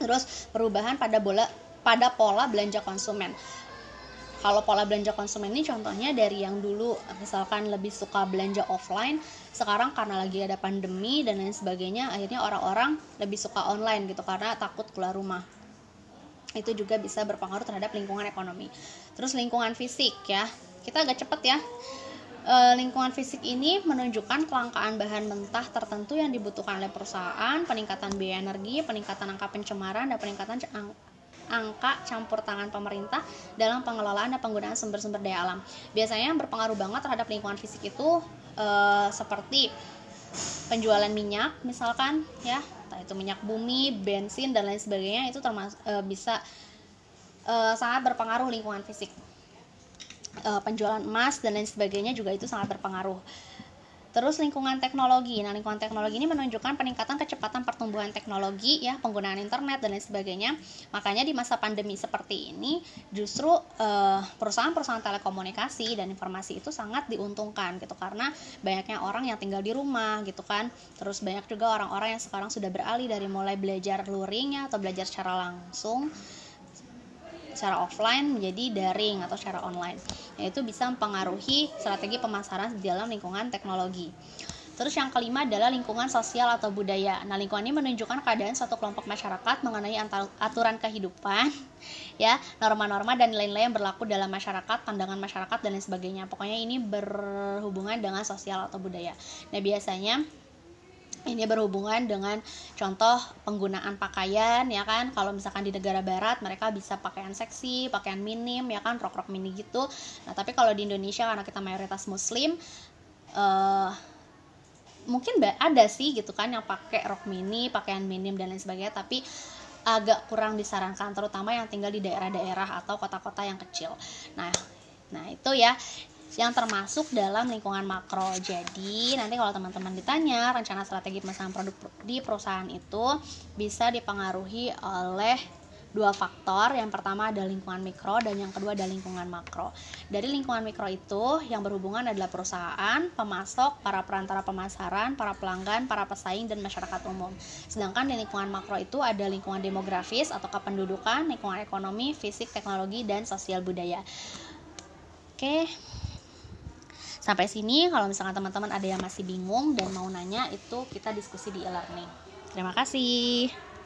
S1: Terus perubahan pada bola pada pola belanja konsumen kalau pola belanja konsumen ini contohnya dari yang dulu misalkan lebih suka belanja offline sekarang karena lagi ada pandemi dan lain sebagainya akhirnya orang-orang lebih suka online gitu karena takut keluar rumah. Itu juga bisa berpengaruh terhadap lingkungan ekonomi. Terus lingkungan fisik ya kita agak cepet ya. E, lingkungan fisik ini menunjukkan kelangkaan bahan mentah tertentu yang dibutuhkan oleh perusahaan peningkatan biaya energi peningkatan angka pencemaran dan peningkatan angka campur tangan pemerintah dalam pengelolaan dan penggunaan sumber-sumber daya alam. Biasanya yang berpengaruh banget terhadap lingkungan fisik itu e, seperti penjualan minyak misalkan ya, itu minyak bumi, bensin dan lain sebagainya itu termasuk e, bisa e, sangat berpengaruh lingkungan fisik. E, penjualan emas dan lain sebagainya juga itu sangat berpengaruh. Terus lingkungan teknologi. Nah, lingkungan teknologi ini menunjukkan peningkatan kecepatan pertumbuhan teknologi ya, penggunaan internet dan lain sebagainya. Makanya di masa pandemi seperti ini justru eh, perusahaan-perusahaan telekomunikasi dan informasi itu sangat diuntungkan gitu karena banyaknya orang yang tinggal di rumah gitu kan. Terus banyak juga orang-orang yang sekarang sudah beralih dari mulai belajar luring ya atau belajar secara langsung secara offline menjadi daring atau secara online. Yaitu bisa mempengaruhi strategi pemasaran di dalam lingkungan teknologi. Terus yang kelima adalah lingkungan sosial atau budaya. Nah, lingkungan ini menunjukkan keadaan suatu kelompok masyarakat mengenai aturan kehidupan, ya, norma-norma dan nilai-nilai yang berlaku dalam masyarakat, pandangan masyarakat dan lain sebagainya. Pokoknya ini berhubungan dengan sosial atau budaya. Nah, biasanya ini berhubungan dengan contoh penggunaan pakaian ya kan? Kalau misalkan di negara barat mereka bisa pakaian seksi pakaian minim ya kan? Rok rok mini gitu. Nah tapi kalau di Indonesia karena kita mayoritas muslim uh, mungkin ada sih gitu kan yang pakai rok mini pakaian minim dan lain sebagainya. Tapi agak kurang disarankan terutama yang tinggal di daerah-daerah atau kota-kota yang kecil. Nah nah itu ya yang termasuk dalam lingkungan makro. Jadi, nanti kalau teman-teman ditanya rencana strategi pemasaran produk di perusahaan itu bisa dipengaruhi oleh dua faktor. Yang pertama ada lingkungan mikro dan yang kedua ada lingkungan makro. Dari lingkungan mikro itu yang berhubungan adalah perusahaan, pemasok, para perantara pemasaran, para pelanggan, para pesaing dan masyarakat umum. Sedangkan di lingkungan makro itu ada lingkungan demografis atau kependudukan, lingkungan ekonomi, fisik, teknologi dan sosial budaya. Oke. Sampai sini kalau misalkan teman-teman ada yang masih bingung dan mau nanya itu kita diskusi di e-learning. Terima kasih.